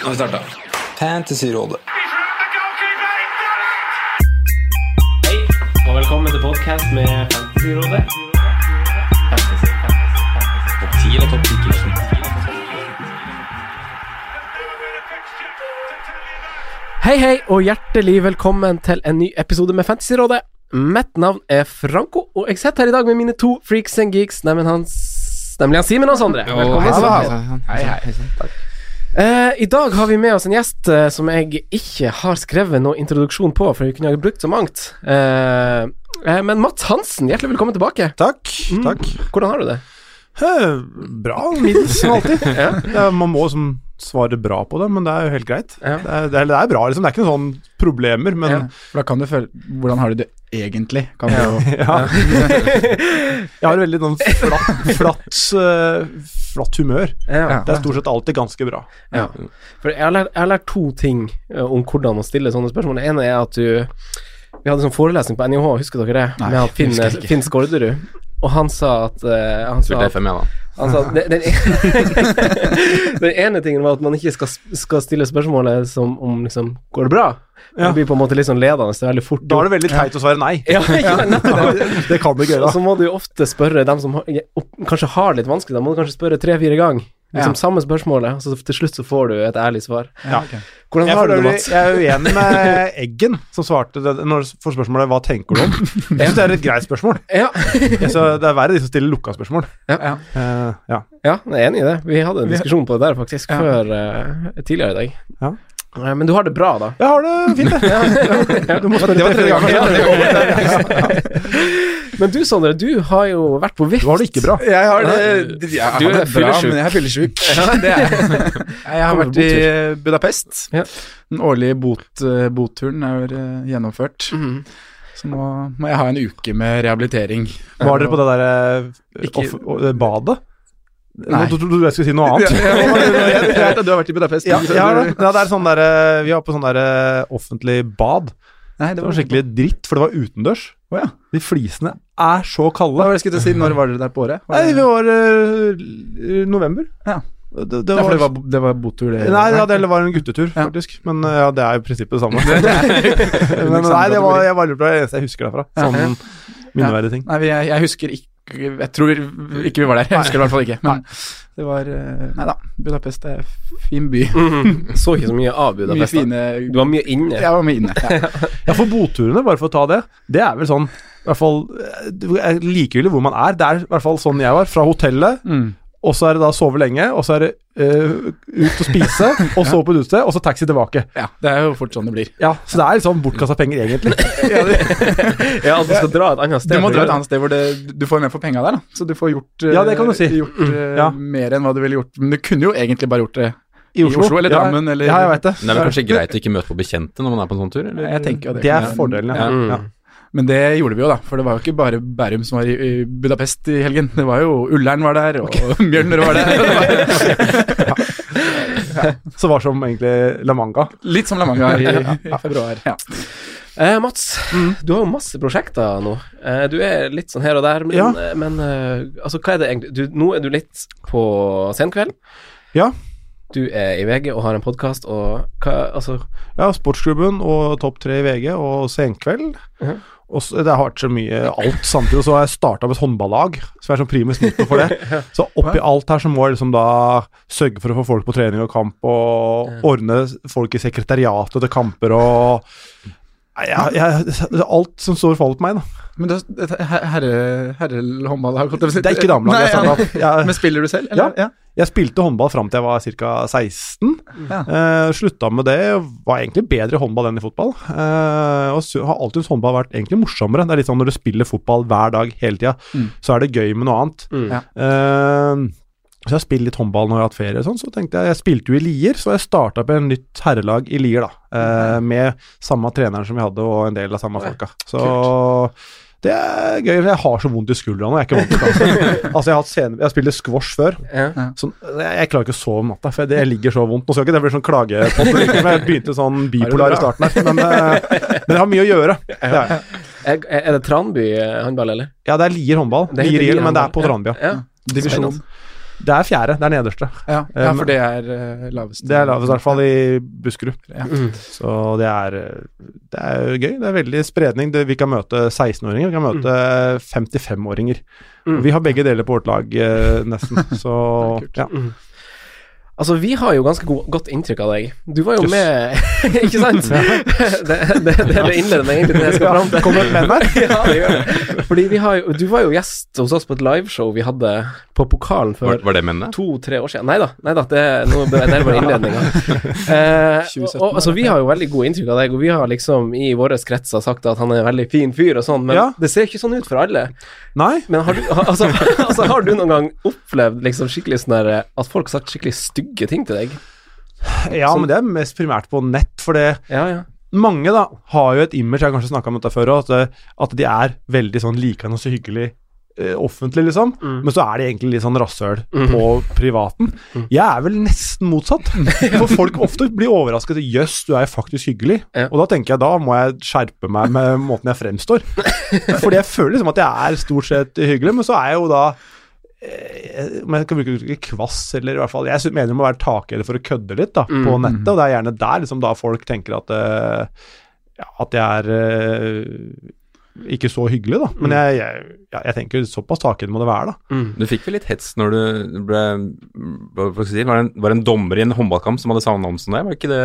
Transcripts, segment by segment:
Nå har vi starta. Fantasyrådet. Hei, og velkommen til podkast med Fantasyrådet. Fantasy, fantasy, fantasy. Topp 10 eller topp 10 Hei, hei, og hjertelig velkommen til en ny episode med Fantasyrådet. Mitt navn er Franco, og jeg sitter her i dag med mine to freaks and geeks, nemlig han, Nemlig han Simen og Sondre. Velkommen. Hei. Hei, hei. Eh, I dag har vi med oss en gjest uh, som jeg ikke har skrevet noe introduksjon på, for vi kunne ha brukt så mangt. Uh, eh, men Mats Hansen, hjertelig velkommen tilbake. Takk. takk. Hvordan har du det? Eh, Bra, middels som alltid. Ja. Ja, man må som svare bra på det, men det er jo helt greit. Ja. Det, er, det, er, det er bra, liksom. Det er ikke noen sånne problemer, men Ja. For da kan du føle Hvordan har du det egentlig? Kan du jo ja. Jeg har veldig sånn flatt, flatt, eh, flatt humør. Ja. Det er stort sett alltid ganske bra. Ja. For jeg har, lært, jeg har lært to ting eh, om hvordan å stille sånne spørsmål. Det ene er at du Vi hadde sånn forelesning på NIH, husker dere det? Nei, Med Finn. Finn Skårderud. Og han sa at uh, Han sa at, Sa at den, den, ene tingen var at man ikke skal, skal stille spørsmålet som om liksom Går det bra? Ja. Det blir på en måte litt sånn ledende. Det er veldig fort Da er det veldig teit å svare nei. ja, ja, nei det. Det kan du ikke gjøre. så må du jo ofte spørre dem som har, kanskje har det litt vanskelig, da må du kanskje spørre tre-fire ganger. Liksom Ja. Samme spørsmålet, så til slutt så får du et ærlig svar. Ja. Hvordan har du det, Mats? jeg er uenig med Eggen, som svarte det, når du får spørsmålet 'hva tenker du om?' Jeg syns det er et greit spørsmål. Ja. Så det er verre de som stiller lukka spørsmål. Ja. Uh, ja. Ja, jeg er enig i det. Vi hadde en diskusjon på det der faktisk Ja. før uh, tidligere i dag. Ja. Eh, Men du har det bra, da? Jeg har det fint, jeg. Du må spørre tre ganger. Men du, Sondre, du har jo vært på vift. Du har det ikke bra. Jeg har det Jeg har Du er det bra, men jeg er fyllesyk. det er jeg. Jeg har vært i Budapest. Ja. Den årlige bot, eh, botturen er eh, gjennomført. Mhm. Så nå må jeg ha en uke med rehabilitering. Var dere på det derre Ikke- off- badet? Nei. Nå trodde du jeg skulle si noe annet. Jeg vet at du har vært i Budapest. Ja, ja, ja, det er sånn der, eh, Vi var på sånn der eh, offentlig bad. Nei, Det var skikkelig dritt, for det var utendørs. Å ja. De flisene er så kalde. var jeg skulle si? Når var dere der på året? Var Nei, det- var uh, november. Ja. Det, det Ja, for var, det var, det var botur, det? Nei, ja, det var en guttetur, Ja. faktisk. Men eh, ja, det er jo i prinsippet det samme. Men nei, det var, jeg var. Det eneste jeg husker derfra. Ja. Sånn minneverdige ting. Nei, jeg, jeg husker ikke Jeg tror ikke vi var der. Jeg husker det i hvert fall ikke. Men det var eh, Nei da, Budapest er fin by. Mhm. Så ikke så mye av Budapest. Mye fine Du var mye inne. Jeg var mye inne. Ja. Ja, for boturene, bare for å ta det, det er vel sånn i hvert fall eh, Likegyldig hvor man er. Det er i hvert fall sånn jeg var. Fra hotellet, Mm. Og så er det da sove lenge, og så er det uh, ut og spise, og så på et utested, og så taxi tilbake. ja, det er jo fort sånn det blir. Ja, Så det er liksom sånn bortkasta penger, egentlig. Ja, det, Ja, at du skal dra et annet du må dra et annet sted hvor det, du får mer for penga der, da. Så du får gjort, uh, Ja, det kan du si. gjort uh, Ja. mer enn hva du ville gjort. Men du kunne jo egentlig bare gjort det I Oslo, eller Ja, eller Ja, jeg vet det. Men det er vel kanskje greit å ikke møte på bekjente når man er på en sånn tur? Eller? Jeg tenker jo det. Det er fordelen, ja. Mm. Ja. Men det gjorde vi jo, da. For det var jo ikke bare Bærum som var i, i Budapest i helgen. Det var jo Ullern var der, og Mjølner var der. Ja. var, Så var som egentlig La Manga. litt som La Manga i, i februar. Ja. Eh, Mats, du har jo masse prosjekter nå. Eh, du er litt sånn her og der, men, Ja. eh, men eh, altså, hva er det egentlig du, Nå er du litt på Senkveld. Ja. Du er i VG og har en podkast, og hva Altså Ja, Sportsklubben og Topp tre i VG og Senkveld. Mhm. Og så, det har vært så mye alt samtidig. Og så har jeg starta med et håndballag, som er sånn primus motor for det. Så oppi alt her så må jeg liksom da sørge for å få folk på trening og kamp, og ordne folk i sekretariatet til kamper og Jeg, jeg, alt som står og faller på meg, da. Men det, det, herre, herrehåndball har gått Det er ikke damelag. jeg startet opp. Jeg- Men spiller du selv? Ja. Eller? Jeg spilte håndball fram til jeg var ca. 16. Ja. Eh, slutta med det. Var egentlig bedre i håndball enn i fotball. Eh, og så har alltid syntes håndball vært egentlig morsommere. Det er litt sånn Når du spiller fotball hver dag hele tida, Mm. så er det gøy med noe annet. Mm. Ja. Eh, så jeg spilt litt håndball når jeg har hatt ferie. Sånn, så tenkte jeg, jeg spilte jo i Lier, så jeg starta på en nytt herrelag i Lier. da eh, Med samme treneren som vi hadde, og en del av samme folka. Så det er gøy. Jeg har så vondt i skuldrene. Jeg er ikke vant til det. altså, jeg har, scene, jeg spilte squash før. Ja. Sånn, jeg, jeg klarer ikke å sove om natta, for det ligger så vondt. Nå skal ikke det bli sånn klagepost, men jeg begynte sånn bipolar i starten her, men, eh, men jeg har mye å gjøre. Det er. Er, er det Tranby eh, håndball, eller? ja, det er Lier håndball. Det Lier, Lier, men det er på. Tranbia. Ja. Divisjon. Det er fjerde. Det er nederste. Ja, Eh, ja, for det er uh, lavest. Det er lavest, i hvert fall i Buskerud. Ja. Mm. Så det er, det er gøy. Det er veldig spredning. Det, vi kan møte 16-åringer, vi kan møte 55-åringer. Mm. Vi har begge deler på vårt lag, eh, nesten. Så ja. Altså, vi har jo ganske go godt inntrykk av deg. Du var jo Jøss. med Ikke sant? det, det, det, det innleder meg egentlig til det jeg skal fram til. Kommer med meg? ja, det gjør det. Fordi vi har jo Du var jo gjest hos oss på et liveshow vi hadde på Pokalen for Var, det mennene? to-tre år siden. Nei da, nei da det, er er bare innledninga. Eh, og, altså, vi har jo veldig god inntrykk av deg, og vi har liksom i våre kretser sagt at han er en veldig fin fyr og sånn, men Ja. det ser ikke sånn ut for alle. Nei? Men har du, altså, altså, har du noen gang opplevd liksom skikkelig sånn der at folk har sagt skikkelig stygge ting til deg? Ja, men det er mest primært på nett, for det Ja, ja. mange da har jo et image, jeg har kanskje snakka om dette før òg, at, at de er veldig sånn likende og så hyggelig eh, offentlig, liksom. Mm. Men så er de egentlig litt sånn rasshøl Mm. på privaten. Mm. Jeg er vel nesten motsatt. For folk ofte blir overrasket. 'Jøss, du er faktisk hyggelig'. Ja. Og da tenker jeg da må jeg skjerpe meg med måten jeg fremstår. Fordi jeg føler liksom at jeg er stort sett hyggelig, men så er jeg jo da eh, om jeg kan bruke uttrykket kvass, eller i hvert fall Jeg mener det må være takhøyde for å kødde litt da, på Mm. nettet, og det er gjerne der liksom da folk tenker at uh, ja, at jeg er eh, ikke så hyggelig, da. Men jeg, jeg, jeg tenker såpass taket må det være, da. Mm. Du fikk vel litt hets når du ble Hva skal jeg si? Var det en, var det en dommer i en håndballkamp som hadde samme navn som deg? Var det ikke det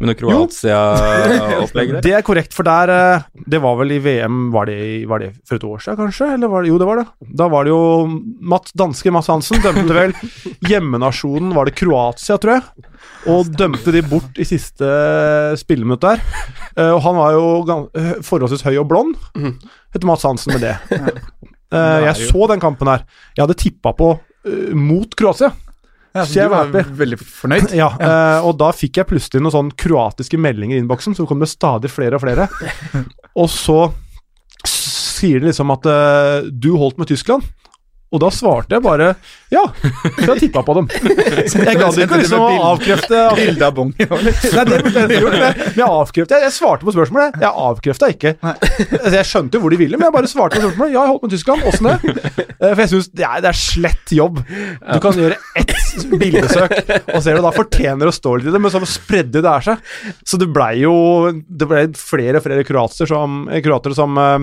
med noe Kroatia-opplegg der? Det er korrekt, for der eh, Det var vel i VM Var det, var det for et år siden, kanskje? Eller var det, jo, det var det. Da var det jo Matt, danske Mads Hansen dømte vel hjemmenasjonen, var det Kroatia, tror jeg, og dømte de bort i siste spilleminutt der. Uh, og han var jo eh, forholdsvis høy og blond. Heter Mats Hansen med det. Uh, jeg så den kampen her. Jeg hadde tippa på uh, mot Kroatia. Ja, Så så jeg du var veldig fornøyd? Ja, eh, og da fikk jeg plutselig noen sånn kroatiske meldinger i innboksen, så kom det stadig flere og flere. og så sier de liksom at eh, du holdt med Tyskland. Og da svarte jeg bare ja, for jeg tippa på dem. Jeg gadd ikke liksom å avkrefte Bilde av Bong. Nei, det burde jeg gjort, men jeg avkreftet Jeg svarte på spørsmålet. Jeg avkrefta ikke. Altså, jeg skjønte jo hvor de ville, men jeg bare svarte på spørsmålet. Ja, jeg holdt med Tyskland. Åssen det? Eh, For jeg syns det, det er slett jobb. Du kan gjøre ett bildesøk, og ser du da fortjener å stå litt i det, men så spredde det her seg. Så det blei jo Det ble flere og flere kroater som, kroatere som eh,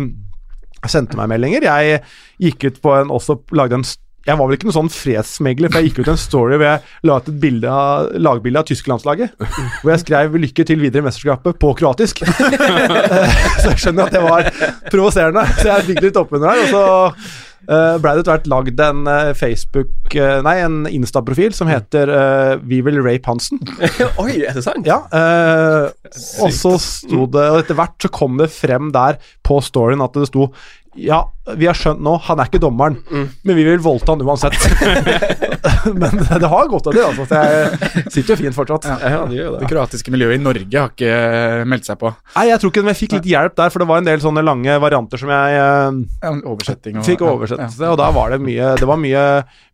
sendte meg meldinger. Jeg gikk ut på en også lagde en jeg var vel ikke noen sånn fredsmegler, for jeg gikk ut en story hvor jeg la ut et bilde av, lagbilde av tysklandslaget. Hvor jeg skrev 'lykke til videre i mesterskapet' på kroatisk. så jeg skjønner at det var provoserende, så jeg fikk litt oppunder her. Og så ble det etter hvert lagd en eh, Facebook eh, Nei, en Insta-profil som heter uh, 'Vi vil rape Hansen'. Oi, er det sant? Ja, Uh, og så sto det Og etter hvert så kom det frem der på storyen at det sto Ja, vi har skjønt nå, han er ikke dommeren, men vi vil voldta han uansett. men det har gått av det, altså. Så jeg sitter jo fint fortsatt. Ja, det gjør Det det. kroatiske miljøet i Norge har ikke meldt seg på. Nei, jeg tror ikke jeg fikk litt hjelp der, for det var en del sånne lange varianter som jeg eh, Ja, oversetting og fikk oversett. Og da var det mye Det var mye,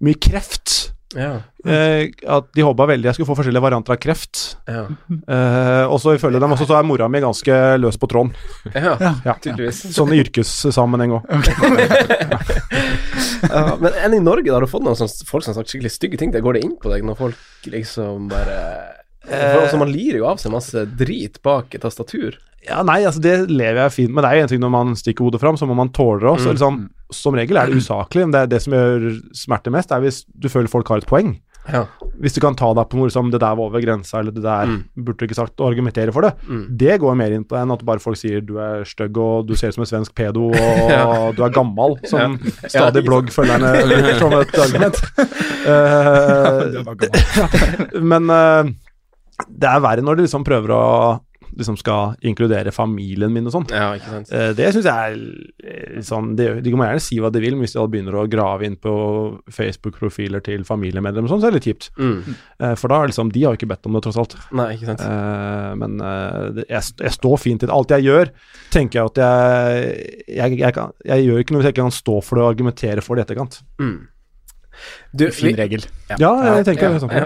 mye kreft. Ja. Eh, at de håpa veldig jeg skulle få forskjellige varianter av kreft. Ja. Eh, og så ifølge dem også så er mora mi ganske løs på tråden. ja. Ja. Tydeligvis. Sånn i yrkessammenheng òg. Ja, men enn i Norge, da har du fått noen sånne, folk som har sagt skikkelig stygge ting? Det går det inn på deg når folk liksom bare for, altså, Man lirer jo av seg masse drit bak et tastatur. Ja, nei, altså det lever jeg fint med. Det er jo en ting når man stikker hodet fram, så må man tåle det også. Mm. Liksom, som regel er det usaklig, men det det som gjør smerte mest, er hvis du føler folk har et poeng. Ja. Hvis du kan ta deg på noe som 'det der var over grensa', eller 'det der burde du ikke sagt', og argumentere for det, Mm. det går mer inn på enn at bare folk sier 'du er stygg', og 'du ser ut som en svensk pedo', og Ja. 'du er gammal', som Ja. stadig bloggfølgerne bruker som et argument. Eh, men uh, det er verre når de liksom prøver å liksom skal inkludere familien min og sånn. Ja, ikke sant. Eh, Det syns jeg er eh, sånn de, De må gjerne si hva de vil, men hvis de begynner å grave inn på Facebook-profiler til familiemedlemmer og sånn, så er det litt kjipt. Mm. Eh, For da er liksom De har jo ikke bedt om det, tross alt. Nei, ikke sant. Men jeg, jeg står fint i det. Alt jeg gjør, tenker jeg at jeg Jeg, jeg, kan, jeg gjør ikke noe hvis jeg ikke kan stå for det og argumentere for det i etterkant. Mm. Du, Fin vi- regel. Ja, jeg tenker ja, det sånn. ja.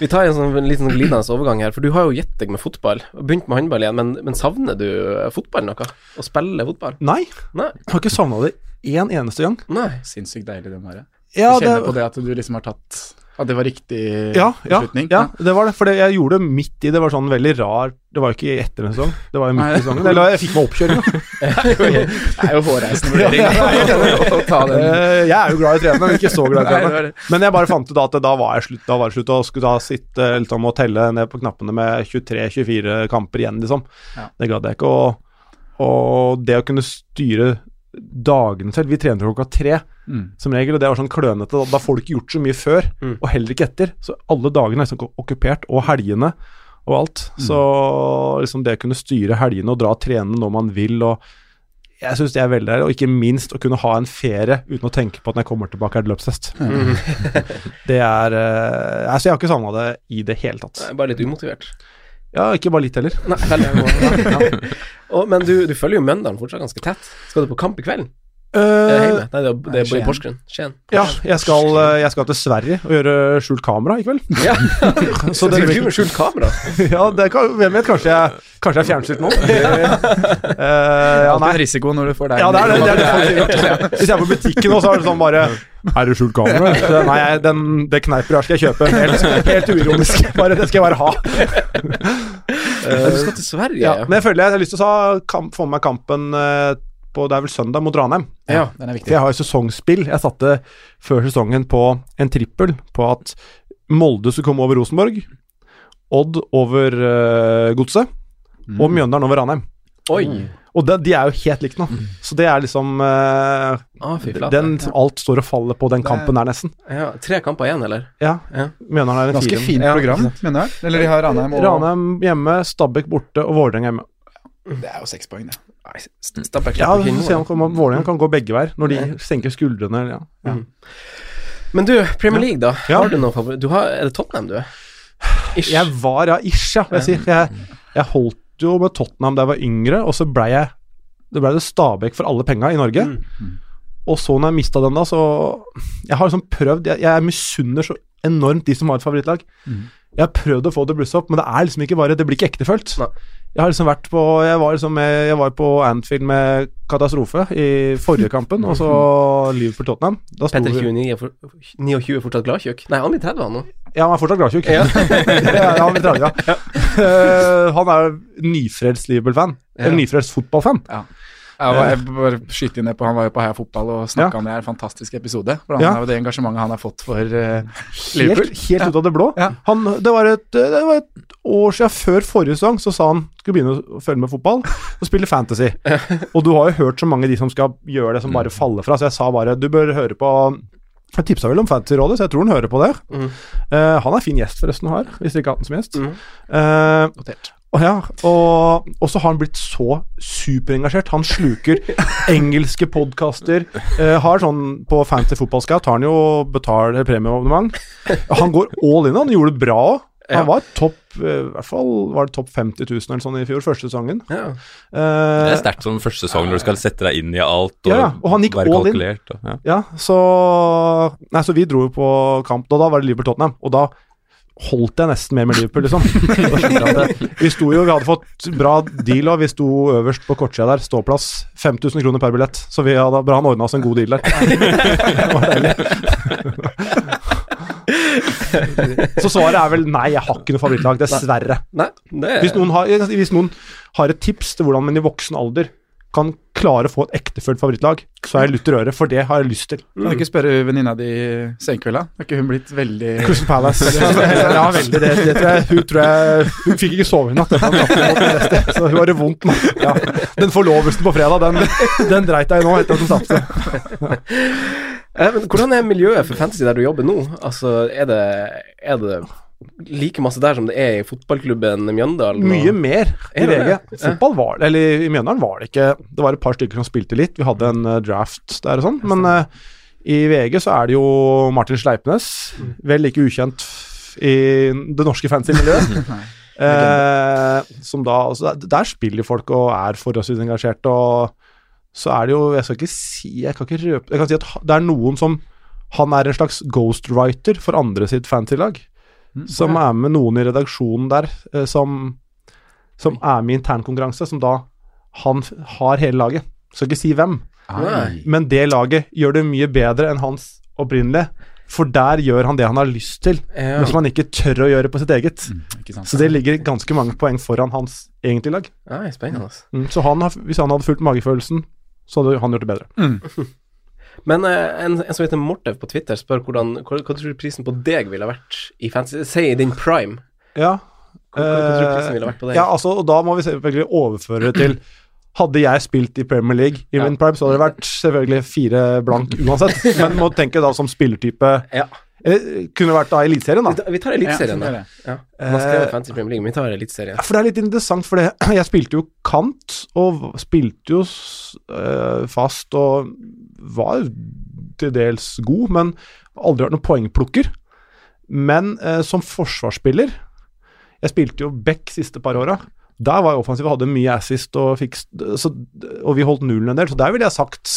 Vi tar en sånn en liten glidende overgang her, for du har jo gitt deg med fotball. Begynt med håndball igjen, men, men savner du eh, fotball noe? Å spille fotball? Nei, Nei. jeg har ikke savna det én eneste gang. Nei. Sinnssykt deilig, den her. Ja, du kjenner det- på det at du liksom har tatt At det var riktig Ja, ja, beslutning? ja, det var det. For jeg gjorde det midt i Det var sånn veldig rar Det var jo ikke etter en sesong, det var jo midt i sesongen. Eller jeg fikk meg oppkjøringa. Det er jo hårreisende vurdering. Ja, ja, ja. Eh, Jeg er jo glad i å trene, men ikke så glad i å trene. Men jeg bare fant ut at da var jeg slutt, da var det slutt, og skulle da sitte liksom, og telle ned på knappene med 23-24 kamper igjen, liksom. Det gadd jeg ikke. Og, og det å kunne styre dagene selv Vi trener klokka tre Mm. som regel, og det var sånn klønete. Da, da får du ikke gjort så mye før, Mm. og heller ikke etter. Så alle dagene er liksom okkupert, og helgene og alt. Så liksom det å kunne styre helgene og dra og trene når man vil, og jeg syns det er veldig deilig. Og ikke minst å kunne ha en ferie uten å tenke på at når jeg kommer tilbake, er det løpstest. det er eh, Altså, jeg har ikke savna det i det hele tatt. Det er Bare litt umotivert. Ja, ikke bare litt heller. Nei, veldig ja. Og, Men du, du følger jo Mjøndalen fortsatt ganske tett. Skal du på kamp i kveld? Eh, det hjemme? Nei, det er, det er i Porsgrunn. Skien. ja, jeg skal, eh, jeg skal til Sverige og gjøre skjult kamera i kveld. Ja. Så det blir skjult kamera? Ja, det kan, hvem vet, kanskje jeg, kanskje jeg er fjernstyrt nå. uh, ja, Alltid nei. risiko når du får deg Ja, det er det. det, er det. Hvis jeg er på butikken nå, så er det sånn bare Er det skjult kamera? Nei, den, det kneiper her skal jeg kjøpe. Helt, helt uironisk. Bare, det skal jeg bare ha. Uh, du skal til Sverige? Ja, men jeg føler jeg har lyst til å få med meg kampen eh, på Det er vel søndag mot Ranheim. Ja. Den er For viktig. jeg har jo sesongspill. Jeg satte før sesongen på en trippel på at Molde skulle komme over Rosenborg, Odd over uh, Godset og Mjøndalen over Ranheim. Oi. Og de, de er jo helt likt nå. Så det er liksom uh, Ah, flate. den, Alt står og faller på den kampen der, nesten. Ja, tre kamper igjen, eller? Ja. Ja. Mjøndalen er en Ganske fin fint Ja, program, mener jeg. Eller de har Ranheim og Ranheim hjemme, Stabæk borte og Vålerenga hjemme. Det er jo seks poeng, det. Nei, Stabæk Ja, Vålerenga kan gå begge veier når de senker skuldrene. Ja. Men du, Premier League, da. Ja. Har du noen favoritt? Du har, er det Tottenham, du? Ish. Jeg var, ja, ish, ja. Jeg, jeg, jeg holdt jo med Tottenham da jeg var yngre, og så blei jeg Det blei det Stabæk for alle penga i Norge. Og så når jeg mista den, da, så Jeg har liksom prøvd Jeg, jeg misunner så enormt de som har et favorittlag. Jeg har prøvd å få det blussa opp, men det er liksom ikke bare Det blir ikke ektefølt. Nei. Jeg har liksom vært på Jeg var liksom med, Jeg var på Anfield med katastrofe i forrige kampen, og så Liverpool-Tottenham. Da sto Petter vi 29 er for, 29 er fortsatt gladtjukk? Nei, han blir 30 han nå. Ja, han er fortsatt gladtjukk. Ja. ja, han, blir 30, ja. Eh, han er nyfrelst Liverpool-fan. Ja. Eller nyfrelst fotballfan. Var, jeg bare skyte inn det på Han var jo på Heia Fotball og snakka Ja. om det her. Fantastisk episode. For han Ja. jo det engasjementet han har fått for eh, Helt, helt ja. ut av det blå. Han, det, var et, det var et år siden før forrige sesong, så sa han skulle begynne å følge med fotball og spille Fantasy. Og du har jo hørt så mange av de som skal gjøre det, som bare faller fra, så jeg sa bare du bør høre på jeg tipsa vel om Fantasyrådet, så jeg tror han hører på det. Mm. Uh, han er fin gjest, forresten, her, hvis dere ikke har hatt ham som gjest. Mm. Uh, Notert. Og ja, og, og så har han blitt så superengasjert. Han sluker engelske podkaster. Eh, har sånn På Fancy Football Scout har han jo betaler premieabonnement. Han går all in, han gjorde det bra òg. Han Ja. var topp eh, I hvert fall var det topp 50 000 eller sånn i fjor, første sesongen. Ja. Det Eh, er sterkt som første sesong når du skal sette deg inn i alt og, Ja, ja, og han gikk være all in. kalkulert. Og, ja. ja, så Nei, så vi dro jo på kamp, og da var det Liverpool-Tottenham. Og da holdt jeg nesten med med Liverpool, liksom. Vi sto jo, vi hadde fått bra deal, og vi sto øverst på kortsida der. Ståplass. 5000 kroner per billett. Så vi hadde bra han ordna oss en god deal der. Det var deilig. Så svaret er vel nei, jeg har ikke noe favorittlag, dessverre. Nei, det er Hvis noen, har, hvis noen har et tips til hvordan man i voksen alder kan klare å få et ektefølt favorittlag, så er jeg lutter øret, for det har jeg lyst til. Kan du ikke spørre venninna di senkvelda? Har ikke hun blitt veldig Crystal Palace. ja, veldig. Det, det tror jeg, hun tror jeg Hun fikk ikke sove i natt. Så hun har det vondt nå. Ja. Den forlovelsen på fredag, den, den dreit jeg i nå etter at hun tapte. Eh, men hvordan er miljøet for fantasy der du jobber nå? Altså, er det, er det like masse der som det er i fotballklubben Mjøndalen? og- Mye mer i VG. Fotball var det, eller i Mjøndalen var det ikke Det var et par stykker som spilte litt. Vi hadde en eh, draft der og sånn, men uh, i VG så er det jo Martin Sleipnes, vel like ukjent i det norske fancy-miljøet. eh, som da altså, der- Der spiller folk og er forholdsvis engasjerte, og så er det jo Jeg skal ikke si Jeg kan ikke røpe Jeg kan si at det er noen som Han er en slags ghostwriter for andre sitt fancy-lag. Som er med noen i redaksjonen der, eh, som, som er med i internkonkurranse, som da Han har hele laget. Skal ikke si hvem, Nei. men det laget gjør det mye bedre enn hans opprinnelige. For der gjør han det han har lyst til, Ja. men som han ikke tør å gjøre på sitt eget. Mm, sant? Så det ligger ganske mange poeng foran hans egentlige lag. Nei, spennende. Mm, Så han har, hvis han hadde fulgt magefølelsen, så hadde han gjort det bedre. Men eh, en, en som heter Mortev på Twitter, spør hvordan, hva, hva tror du prisen på deg ville vært i fantasy? Si i din prime. Ja. Hva, hva, hva tror du Eh, prisen ville vært på deg? Ja, altså, og da må vi selvfølgelig overføre det til Hadde jeg spilt i Premier League i Ja. min prime, så hadde det vært selvfølgelig fire blank uansett. Men må tenke da som spillertype Ja. Eller kunne vært da Eliteserien, da. Vi tar Eliteserien, Ja, da. Ja. Man skrev Eh, Fantasy Premier League, men vi tar Eliteserien. Ja, For det er litt interessant, for det, jeg spilte jo kant, og spilte jo eh, fast og var til dels god, men aldri vært noen poengplukker. Men eh, som forsvarsspiller Jeg spilte jo back siste par åra. Der var jeg offensiv og hadde mye assist, og, fikk, så, og vi holdt nullen en del, så der ville jeg sagt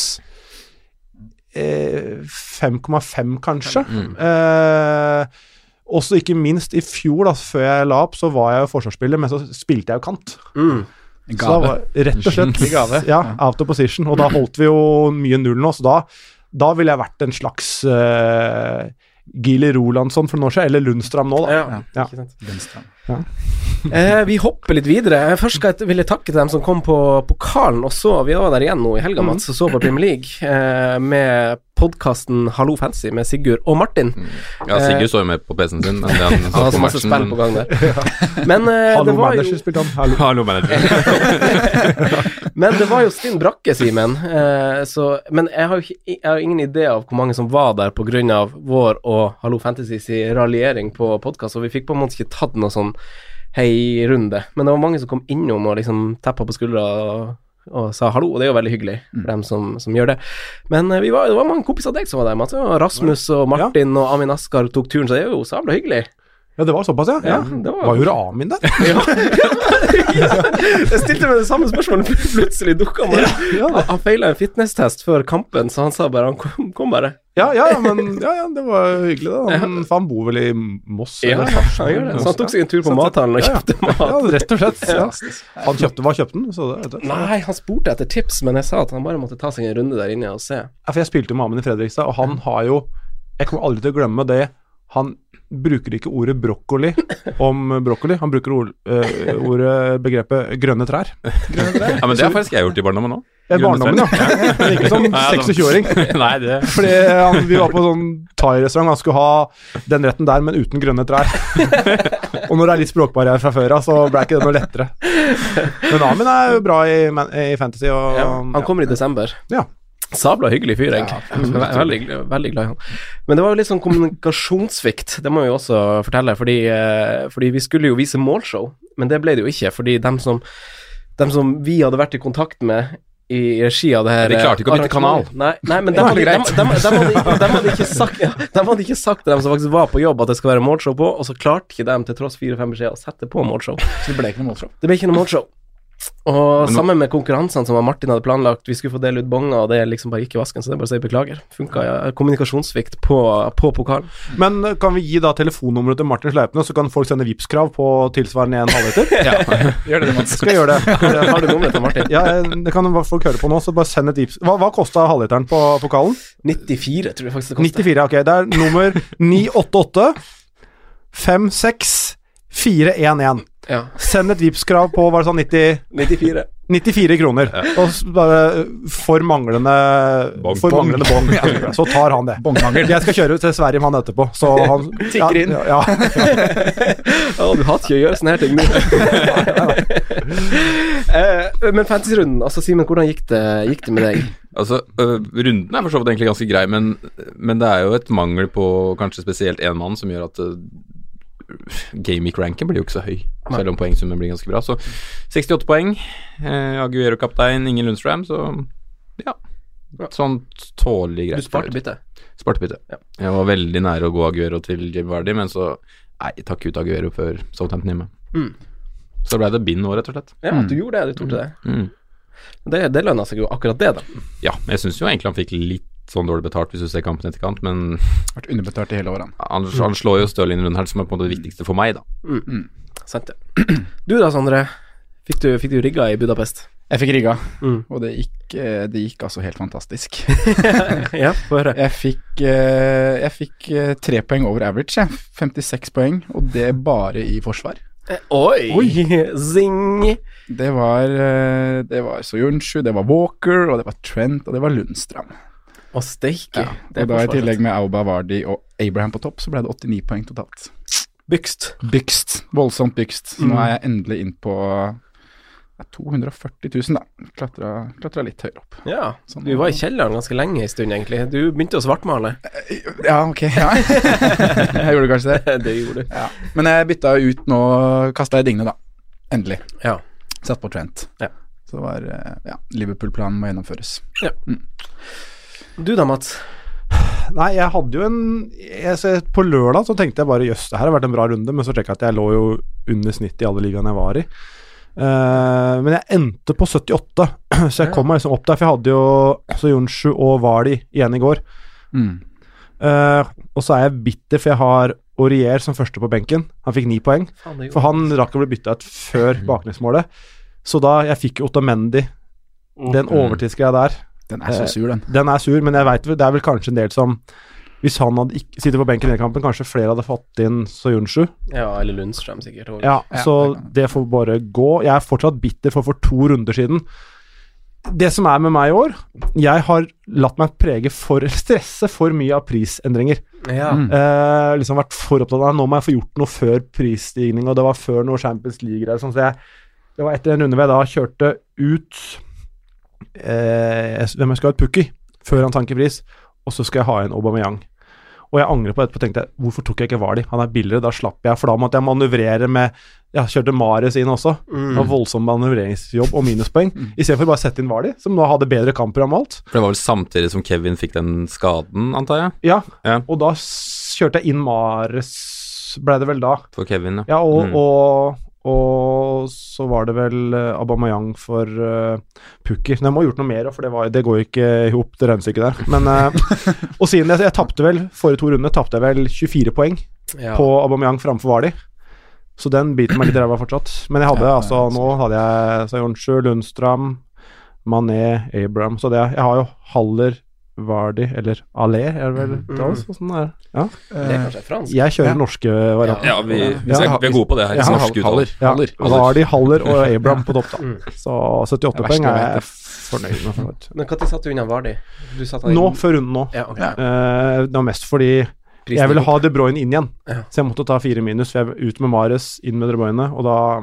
eh, 5,5 kanskje. Eh, også ikke minst i fjor, da, før jeg la opp, så var jeg jo forsvarsspiller, men så spilte jeg jo kant. Mm. En Så da gave. var rett og slett gave. Ja, out of position. Og da holdt vi jo mye null nå, så da, da ville jeg vært en slags uh, Gili Rolandsson for noen år siden, eller Lundstrand nå, da. Ja, Ja. ikke sant. Eh, vi hopper litt videre. Først skal jeg vil jeg takke til dem som kom på pokalen og så. Vi var der igjen nå i helga, Mats, og så på Premier League eh, med podkasten Hallo Fancy med Sigurd og Martin. Ja, Sigurd så jo med på PC-en sin, men det han så har så på masse spill på gang der. Men eh, Hallo, det var jo manager, spilte han. Hallo. Hallo, manager. Men det var jo Stinn Brakke, Simen. Eh, men jeg har jo jeg har ingen idé av hvor mange som var der pga. vår og Hallo Fantasy si raljering på podkast, og vi fikk på en måte ikke tatt noe sånn hei-runde. Men det var mange som kom innom og liksom tappa på skuldra og, og sa hallo, og det er jo veldig hyggelig for dem som, som gjør det. Men eh, vi var, det var mange kompiser av deg som var der, Mats. Rasmus og Martin og Amin Askar tok turen, så det er jo sabla hyggelig. Ja, det var såpass, ja. Ja, det var- Hva gjorde Amin der? Jeg stilte meg det samme spørsmålet, plutselig dukka han bare. Han, han feila en fitnesstest før kampen, så han sa bare Han kom, kom bare. Ja, ja, ja, men ja, ja, det var hyggelig, da. Han, for han bor vel i Moss? Ja, eller? han gjør det. Så han tok seg en tur på mathallen og Ja, ja. kjøpte mat. Ja, rett og slett. Ja. Han kjøpte, hva kjøpte han? Nei, han spurte etter tips, men jeg sa at han bare måtte ta seg en runde der inne og se. Ja, for jeg spilte jo med Amund i Fredrikstad, og han har jo Jeg kommer aldri til å glemme det. Han bruker ikke ordet brokkoli om brokkoli, han bruker ord, eh, ordet, begrepet grønne trær. Ja, men det har faktisk jeg gjort i barndommen òg. Barndommen, ja. Men ikke som Nei, ja, da- 26-åring. Nei, det Fordi han, vi var på sånn thai-restaurant, han skulle ha den retten der, men uten grønne trær. og når det er litt språkbarriere fra før av, så ble ikke det noe lettere. Men Amin er jo bra i, i fantasy, og Ja, han kommer i desember. Ja. Sabla hyggelig fyr, egentlig. Ja, veldig, veldig glad i han. Men det var jo litt sånn kommunikasjonssvikt, det må jeg jo også fortelle, fordi, eh, fordi vi skulle jo vise målshow, men det ble det jo ikke, fordi dem som, dem som vi hadde vært i kontakt med i regi av det her De klarte ikke å bytte kanal. Nei, nei men de hadde, de, de, de, hadde, de, hadde ikke sagt, ja, de hadde ikke sagt til dem som faktisk var på jobb at det skal være målshow på, og så klarte ikke dem til tross fire-fem beskjeder å sette på målshow. Så det ble ikke noe målshow. Det ble ikke noe målshow. Og sammen med konkurransene som Martin hadde planlagt, vi skulle få dele ut bonger, og det liksom bare gikk i vasken, så det er bare å si beklager. Funka ja, kommunikasjonssvikt på, på pokalen. Men kan vi gi da telefonnummeret til Martin Sleipnes, så kan folk sende Vipps-krav på tilsvarende en halvliter? Gjør det, Mats. Skal jeg gjøre det? Har du nummeret til Martin? Ja, det kan folk høre på nå, så bare send et Vipps. Hva, hva kosta halvliteren på pokalen? 94, tror jeg faktisk det kosta. 94, ok. Det er nummer 988 56 411. Ja. Send et Vipps-krav på var det sånn 90 94. 94 kroner. Og bare for manglende Bong. For Bong. manglende bong. Så tar han det. Bongmangel. Jeg skal kjøre til Sverige med han etterpå, så han Tikker inn. Ja, ja, ja. Å, du hater ikke å gjøre sånne her ting nå. eh, men fantasy-runden, altså Simen, hvordan gikk det, gikk det med deg? Altså, Runden er for så vidt egentlig ganske grei, men, men det er jo et mangel på kanskje spesielt én mann som gjør at Gameweek-ranken blir jo ikke så høy, selv om poengsummen blir ganske bra. Så 68 poeng, eh, Aguero-kaptein, ingen Lundstrøm, så ja. Sånn tålelig greit. Du sparte byttet? Sparte bytte. Ja. Jeg var veldig nære å gå Aguero til Jim Vardy, men så Nei, takk ut Aguero før Southampton hjemme. Mm. Så ble det bind nå, rett og slett. Ja, du gjorde det, du tok det. Mm. Det, det lønna seg jo akkurat det, da. Ja, jeg syns jo egentlig han fikk litt sånn dårlig betalt hvis du ser kampen etter kant men Vært underbetalt i hele året. han, han slår jo Stirling rundt her, som er på en måte det viktigste for meg, da. Sant det. Du da, Sondre. Fikk du, fikk du rigga i Budapest? Jeg fikk rigga, Mm. og det gikk, eh, det gikk altså helt fantastisk. ja, få høre. Jeg fikk, eh, jeg fikk eh, tre poeng over average, jeg. 56 poeng, og det bare i forsvar. Oi! Zing! Det var, det var Soyuncu, det var Walker, og det var Trent, og det var Lundstrand. Å, steike. Ja, Det og da i tillegg med Auba Vardi og Abraham på topp, så ble det 89 poeng totalt. Bygst. Bygst. Voldsomt bygst. Så Mm. nå er jeg endelig inn på ja, 240 000, da. Klatra, klatra litt høyere opp. Ja, Sånn. du var i kjelleren ganske lenge en stund, egentlig. Du begynte å svartmale. Ja, ok. Ja. jeg gjorde kanskje det. det gjorde du. Ja. Men jeg bytta ut nå, kasta jeg dingene, da. Endelig. Ja. Satt på Trent. Ja. Så det var eh, Ja, Liverpool-planen må gjennomføres. Du da, Mats? Nei, jeg hadde jo en jeg, På lørdag så tenkte jeg bare jøss, det her har vært en bra runde, men så sjekka jeg at jeg lå jo under snittet i alle ligaene jeg var i. Uh, men jeg endte på 78, så jeg kom meg liksom opp der. For jeg hadde jo så Jonsju og Vali igjen i går. Mm. Uh, og så er jeg bitter, for jeg har Aurier som første på benken. Han fikk ni poeng. For han rakk å bli bytta ut før baklengsmålet. Så da Jeg fikk jo Otamendi. Den overtidsgreia der, Den er så sur, den. den er sur, men jeg vet, det er vel kanskje en del som Hvis han hadde ikke sittet på benken i den kampen, kanskje flere hadde fått inn Soyunshu. Ja, eller Lundstrøm, sikkert. Ja, Ja, så det det får bare gå. Jeg er fortsatt bitter for for to runder siden. Det som er med meg i år, jeg har latt meg prege for Stresse for mye av prisendringer. Ja. Mm. Eh, liksom vært for opptatt av Nå må jeg få gjort noe før prisstigning, og det var før noe Champions League-greier. Sånn, så jeg, det var etter en runde hvor jeg da kjørte ut eh, hvem jeg skal ha et pukk i, før han tankepris, pris, og så skal jeg ha en Aubameyang. Og jeg angrer på det etterpå. tenkte jeg, Hvorfor tok jeg ikke Vardi? Han er billigere, da slapp jeg. For da måtte jeg manøvrere med Jeg kjørte Mares inn også. Det var voldsom manøvreringsjobb og minuspoeng. Istedenfor bare å sette inn Vardi, som nå hadde bedre kamper om alt. For det var vel samtidig som Kevin fikk den skaden, antar jeg, Ja, Ja. og da kjørte jeg inn Mares, ble det vel da. for Kevin, ja. Ja, og, Mm. og, og så var det vel uh, Aubameyang for uh, Pukki. Men jeg må ha gjort noe mer, for det, var, det går jo ikke i hop, det regnestykket der. Men, uh, og siden jeg, jeg tapte vel forrige to runder, tapte jeg vel 24 poeng Ja. på Aubameyang framfor Vardi. Så den biter meg litt i ræva fortsatt. Men jeg hadde Ja, altså nå hadde jeg Sayonshu, Lundstram, Mané, Abraham. Så det, jeg har jo Haller, Vardi, eller Allé, er det vel Mm. uttales? Sånn er det. Ja. Det er kanskje fransk? Jeg kjører Ja. den norske varianten. Ja, vi, vi, er, vi er gode på det her. Ja. Norsk. Haller. Ja, Haller. Vardi, Haller og Abraham på topp, da. Mm. Så 78 er poeng er jeg fornøyd med. for. Men når satte du unna Vardi? Du satte han Nå, inn- før runden nå. Ja, okay. Eh, det var mest fordi Prisen jeg ville ha. De Bruyne inn igjen. Ja. Så jeg måtte ta fire minus. For jeg ut med Mares, inn med De Bruyne, og da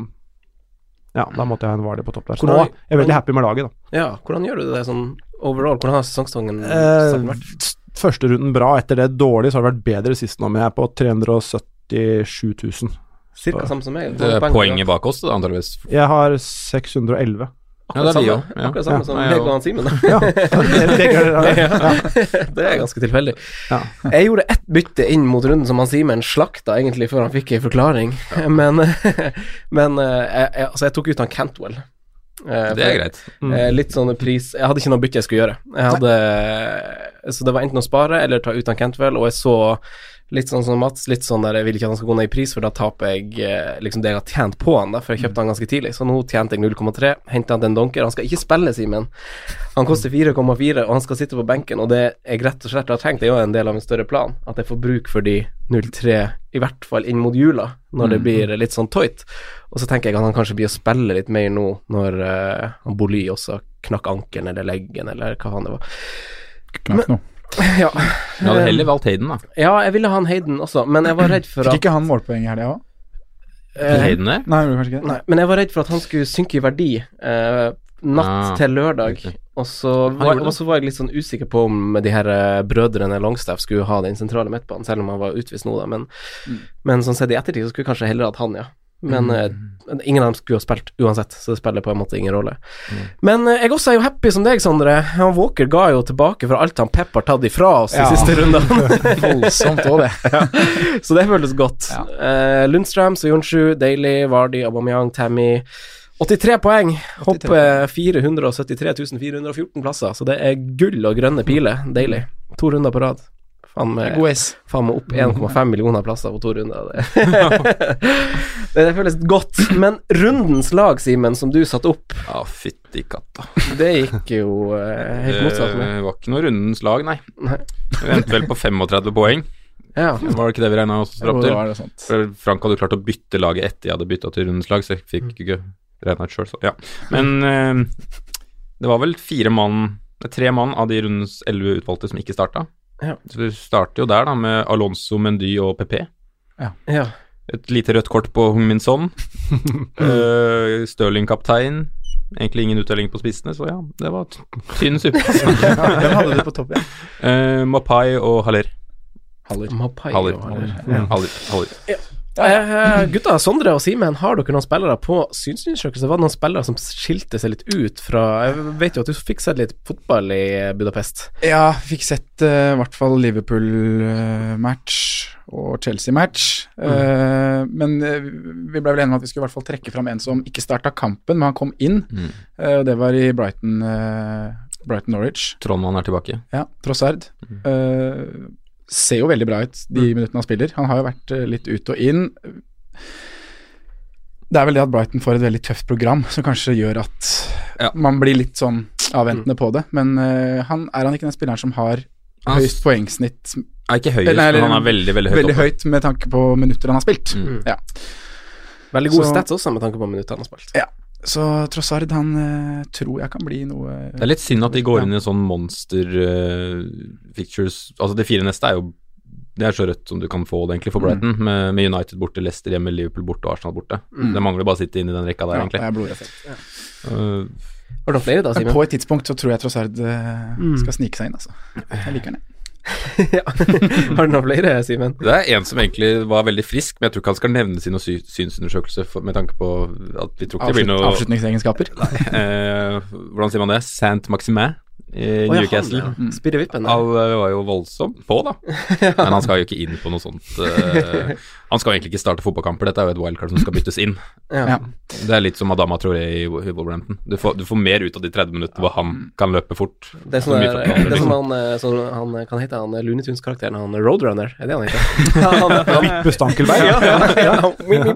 Ja, da måtte jeg ha en Vardi på topp der. Så nå Hvordan- er jeg veldig happy med laget, da. Ja, hvordan gjør du det sånn overall? Hvordan har sesongstangen Eh, vært? første runden bra, etter det dårlig, så har det vært bedre sist nå, men jeg er på 377 000. Cirka samme som meg? Det er poenget bak oss, da, antakeligvis. Jeg har 611. Ja, det er vi samme. Ja. Akkurat samme som Ja, meg ja. og han Simen. Ja, det, er ganske tilfeldig. Ja. Jeg gjorde ett bytte inn mot runden som han Simen slakta egentlig før han fikk ei forklaring, men, men eh, jeg, jeg, altså jeg tok ut han Cantwell. Eh, Det er greit. Eh, litt sånn pris Jeg hadde ikke noe bytte jeg skulle gjøre. Jeg hadde Så det var enten å spare eller ta ut han Cantwell, og jeg så litt sånn som Mats, litt sånn der jeg vil ikke at han skal gå ned i pris, for da taper jeg eh, liksom det jeg har tjent på han, da, for jeg kjøpte han ganske tidlig. Så nå tjente jeg 0,3, henta han til en donker. Han skal ikke spille, Simen. Han koster 4,4, og han skal sitte på benken, og det jeg rett og slett har tenkt, det er jo en del av en større plan, at jeg får bruk for de 03, i hvert fall inn mot jula, når det Mm. blir litt sånn tøyt. Og så tenker jeg at han kanskje blir å spille litt mer nå, når uh, han Boly også knakk ankelen eller leggen, eller hva faen det var. Knakk noe. Ja. Du hadde heller valgt Hayden, da. ja, jeg ville ha han Hayden også, men jeg var redd for Fikk at ikke han målpoeng i helga òg? eh, Hayden det? Nei, gjorde kanskje ikke det. Nei, men jeg var redd for at han skulle synke i verdi eh, natt Ah, til lørdag. riktig. Og så, var, gjorde det. og så var jeg litt sånn usikker på om de her eh, brødrene Longstaff skulle ha den sentrale midtbanen, selv om han var utvist nå, da. Men, Mm. men sånn sett i ettertid så skulle jeg kanskje heller hatt han, ja. Men eh, ingen av dem skulle ha spilt uansett, så det spiller på en måte ingen rolle. Mm. Men eh, jeg også er jo happy som deg, Sondre. Han Walker ga jo tilbake for alt han Pep har tatt ifra oss Ja. de siste rundene. Voldsomt òg, det. Så det føltes godt. Ja. Eh, Lundstrøm, Soyunshu, Daly, Vardy, Aubameyang, Tammy. 83 poeng. Hopper 473 414 plasser, så det er gull og grønne piler. Deilig. To runder på rad. Faen meg, faen meg opp 1,5 millioner plasser på to runder. Det, det føles godt. Men rundens lag, Simen, som du satte opp, Ja, fytti katta. det gikk jo eh, helt motsatt. Det var ikke noe rundens lag, nei. Nei. Vi endte vel på 35 poeng. Ja. Var det ikke det vi regna oss fram til? var det Frank hadde klart å bytte laget etter jeg hadde bytta til rundens lag, så jeg fikk ikke regna ut sjøl, så ja. Men eh, det var vel fire mann Tre mann av de rundens elleve utvalgte som ikke starta. Ja. Så vi starter jo der, da, med Alonso, Mendy og PP. ja. Et lite rødt kort på Hung Min Son. uh, Stirling kaptein. Egentlig ingen utdeling på spissene, så ja, det var tynn suppe. Hvem hadde du på topp ja? uh, Mapai og Haller. Haller. Mapai Haller. og Haller. Haller. Haller. Haller. Eh, gutta, Sondre og Simen, har dere noen spillere på synsundersøkelse? Var det noen spillere som skilte seg litt ut fra Jeg vet jo at du fikk sett litt fotball i Budapest. Ja, fikk sett eh, i hvert fall Liverpool-match og Chelsea-match. Eh, men eh, vi ble vel enige om at vi skulle i hvert fall trekke fram en som ikke starta kampen, men han kom inn. Mm. Uh, og det var i Brighton, Brighton Norwich. Trondheim er tilbake. Ja, Trossard. Eh, ser jo veldig bra ut de minuttene han spiller. Han har jo vært eh, litt ut og inn. Det er vel det at Brighton får et veldig tøft program som kanskje gjør at Ja. man blir litt sånn avventende på det. Men uh, han er han ikke den spilleren som har Han høyest poengsnitt er ikke høyest, Eller- men han er veldig, veldig høyt veldig oppe. høyt med tanke på minutter han har spilt. Mm. Ja. Veldig gode Så- stats også, med tanke på minutter han har spilt. ja. Så Trossard, han uh, tror jeg kan bli noe Det er litt synd at de går inn i sånn monster uh, pictures Altså, de fire neste er jo Det er så rødt som du kan få det egentlig for Brighton, med, med United borte, Leicester hjemme, Liverpool borte og Arsenal borte. Det mangler bare å sitte inn i den rekka der, ja, egentlig. jeg er blodig. Uh, Har du flere, da, Men Simen? på et tidspunkt så tror jeg Trossard uh, Mm. skal snike seg inn, altså. Jeg liker jeg. ja. Har du noen flere, Simen? det er en som egentlig var veldig frisk, men jeg tror ikke han skal nevne sin sy synsundersøkelse for, med tanke på at vi tror ikke det blir noe avslutningsegenskaper. eh, Hvordan sier man det? Saint Maximin i ja, Newcastle. han, ja. Vippen. Han eh, var jo voldsom på, da. Men han skal jo ikke inn på noe sånt. eh, han skal jo egentlig ikke starte fotballkamper, dette er jo et wildcard som skal byttes inn. Ja. Ja. Det er litt som Adama Traoré i i Wolverhampton. Du får, du får mer ut av de 30 minuttene hvor han kan løpe fort. Det er sånn det er som liksom. han, sånn, han Kan hete han Looney Tunes-karakteren, han Roadrunner? Er det han heter? Ja, han, han, Vippe Stankelberg. ja, ja, ja. Wing.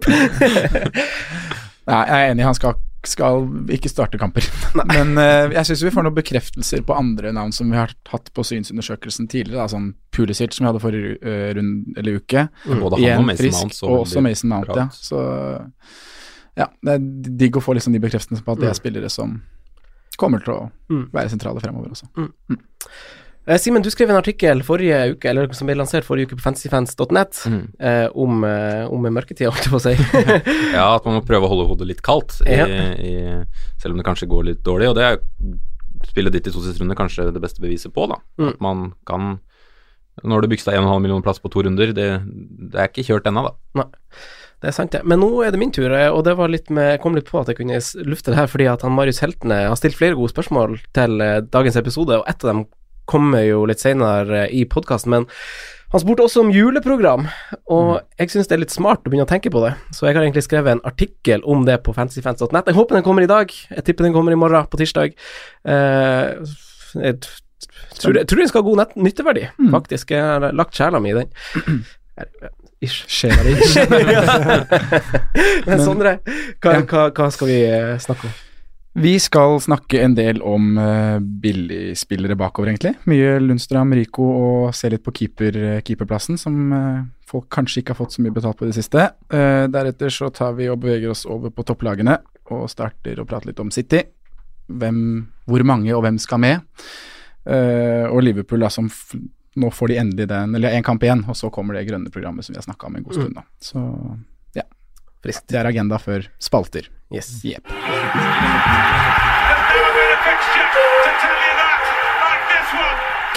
Jeg er enig, han skal, skal ikke starte kamper. Men uh, jeg syns vi får noen bekreftelser på andre navn som vi har hatt på synsundersøkelsen tidligere. Da, sånn Pulisic, som vi hadde forrige uh, rund, eller uke. Både han Igjen og frisk, Mount og også Mason Mount, ja. Så ja, det er digg å få liksom de bekreftelsene på at det er spillere som kommer til å Mm. være sentrale fremover også. Eh, Simen, du skrev en artikkel forrige uke, eller som ble lansert forrige uke på fantasyfans.net, Mm. eh, om, eh, om mørketida, holdt jeg på å si. Ja, at man må prøve å holde hodet litt kaldt, i, Ja. i, selv om det kanskje går litt dårlig. Og det er spillet ditt i to siste runder kanskje det beste beviset på, da. Mm. At man kan Nå har du byksa 1,5 millioner plass på to runder, det, det er ikke kjørt ennå, da. Det er sant, det. Men nå er det min tur, eh, og det var litt med, jeg kom litt på at jeg kunne lufte det her fordi at han Marius Heltene har stilt flere gode spørsmål til eh, dagens episode, og ett av dem kommer jo litt senere eh, i podkasten, men han spurte også om juleprogram, og jeg syns det er litt smart å begynne å tenke på det, så jeg har egentlig skrevet en artikkel om det på fantasyfans.net. Jeg håper den kommer i dag, jeg tipper den kommer i morgen, på tirsdag. Uh, jeg tror, jeg tror den skal ha god nytteverdi, faktisk. Jeg har lagt sjela mi i den. Ish. Sjela di. Men Sondre, hva, hva, hva skal vi eh, snakke om? Vi skal snakke en del om uh, billigspillere bakover, egentlig. Mye Lundstrøm, Rico og se litt på keeper, keeperplassen, som uh, folk kanskje ikke har fått så mye betalt på i det siste. Deretter så tar vi og beveger oss over på topplagene og starter å prate litt om City. Hvem, hvor mange og hvem skal med? og Liverpool, da, som nå får de endelig den, eller én kamp igjen, og så kommer det grønne programmet som vi har snakka om en god stund. da. Så ja, friskt. Det er agenda før spalter. Yes. Yep.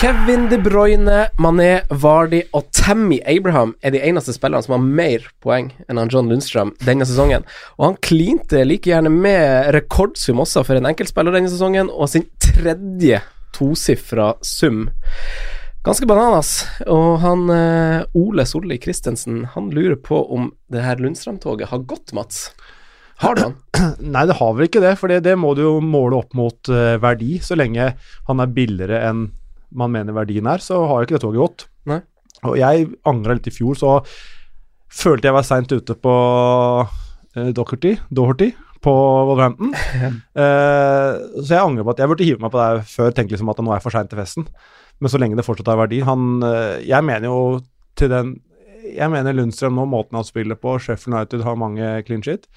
Kevin De Bruyne, Mané, Vardy og Tammy Abraham er de eneste spillerne som har mer poeng enn han John Lundstrøm denne sesongen. Og han klinte like gjerne med rekordsum også for en enkeltspiller denne sesongen, og sin tredje tosifra sum. Ganske bananas. Og han eh, Ole Solli Christensen, han lurer på om det her Lundstrøm-toget har gått, Mats? Har det han? Nei, det har vel ikke det, for det, det må du jo måle opp mot uh, verdi. Så lenge han er billigere enn man mener verdien er, så har jo ikke det toget gått. Nei. Og jeg angra litt i fjor, så følte jeg var seint ute på uh, Doherty, Doherty på Wolverhampton. uh, så jeg angrer på at jeg burde hive meg på det før, tenke liksom at nå er jeg for seint til festen. Men så lenge det fortsatt har verdi han, uh, Jeg mener jo til den Jeg mener Lundstrøm nå, måten han spiller på, Sheffield United har mange clean shit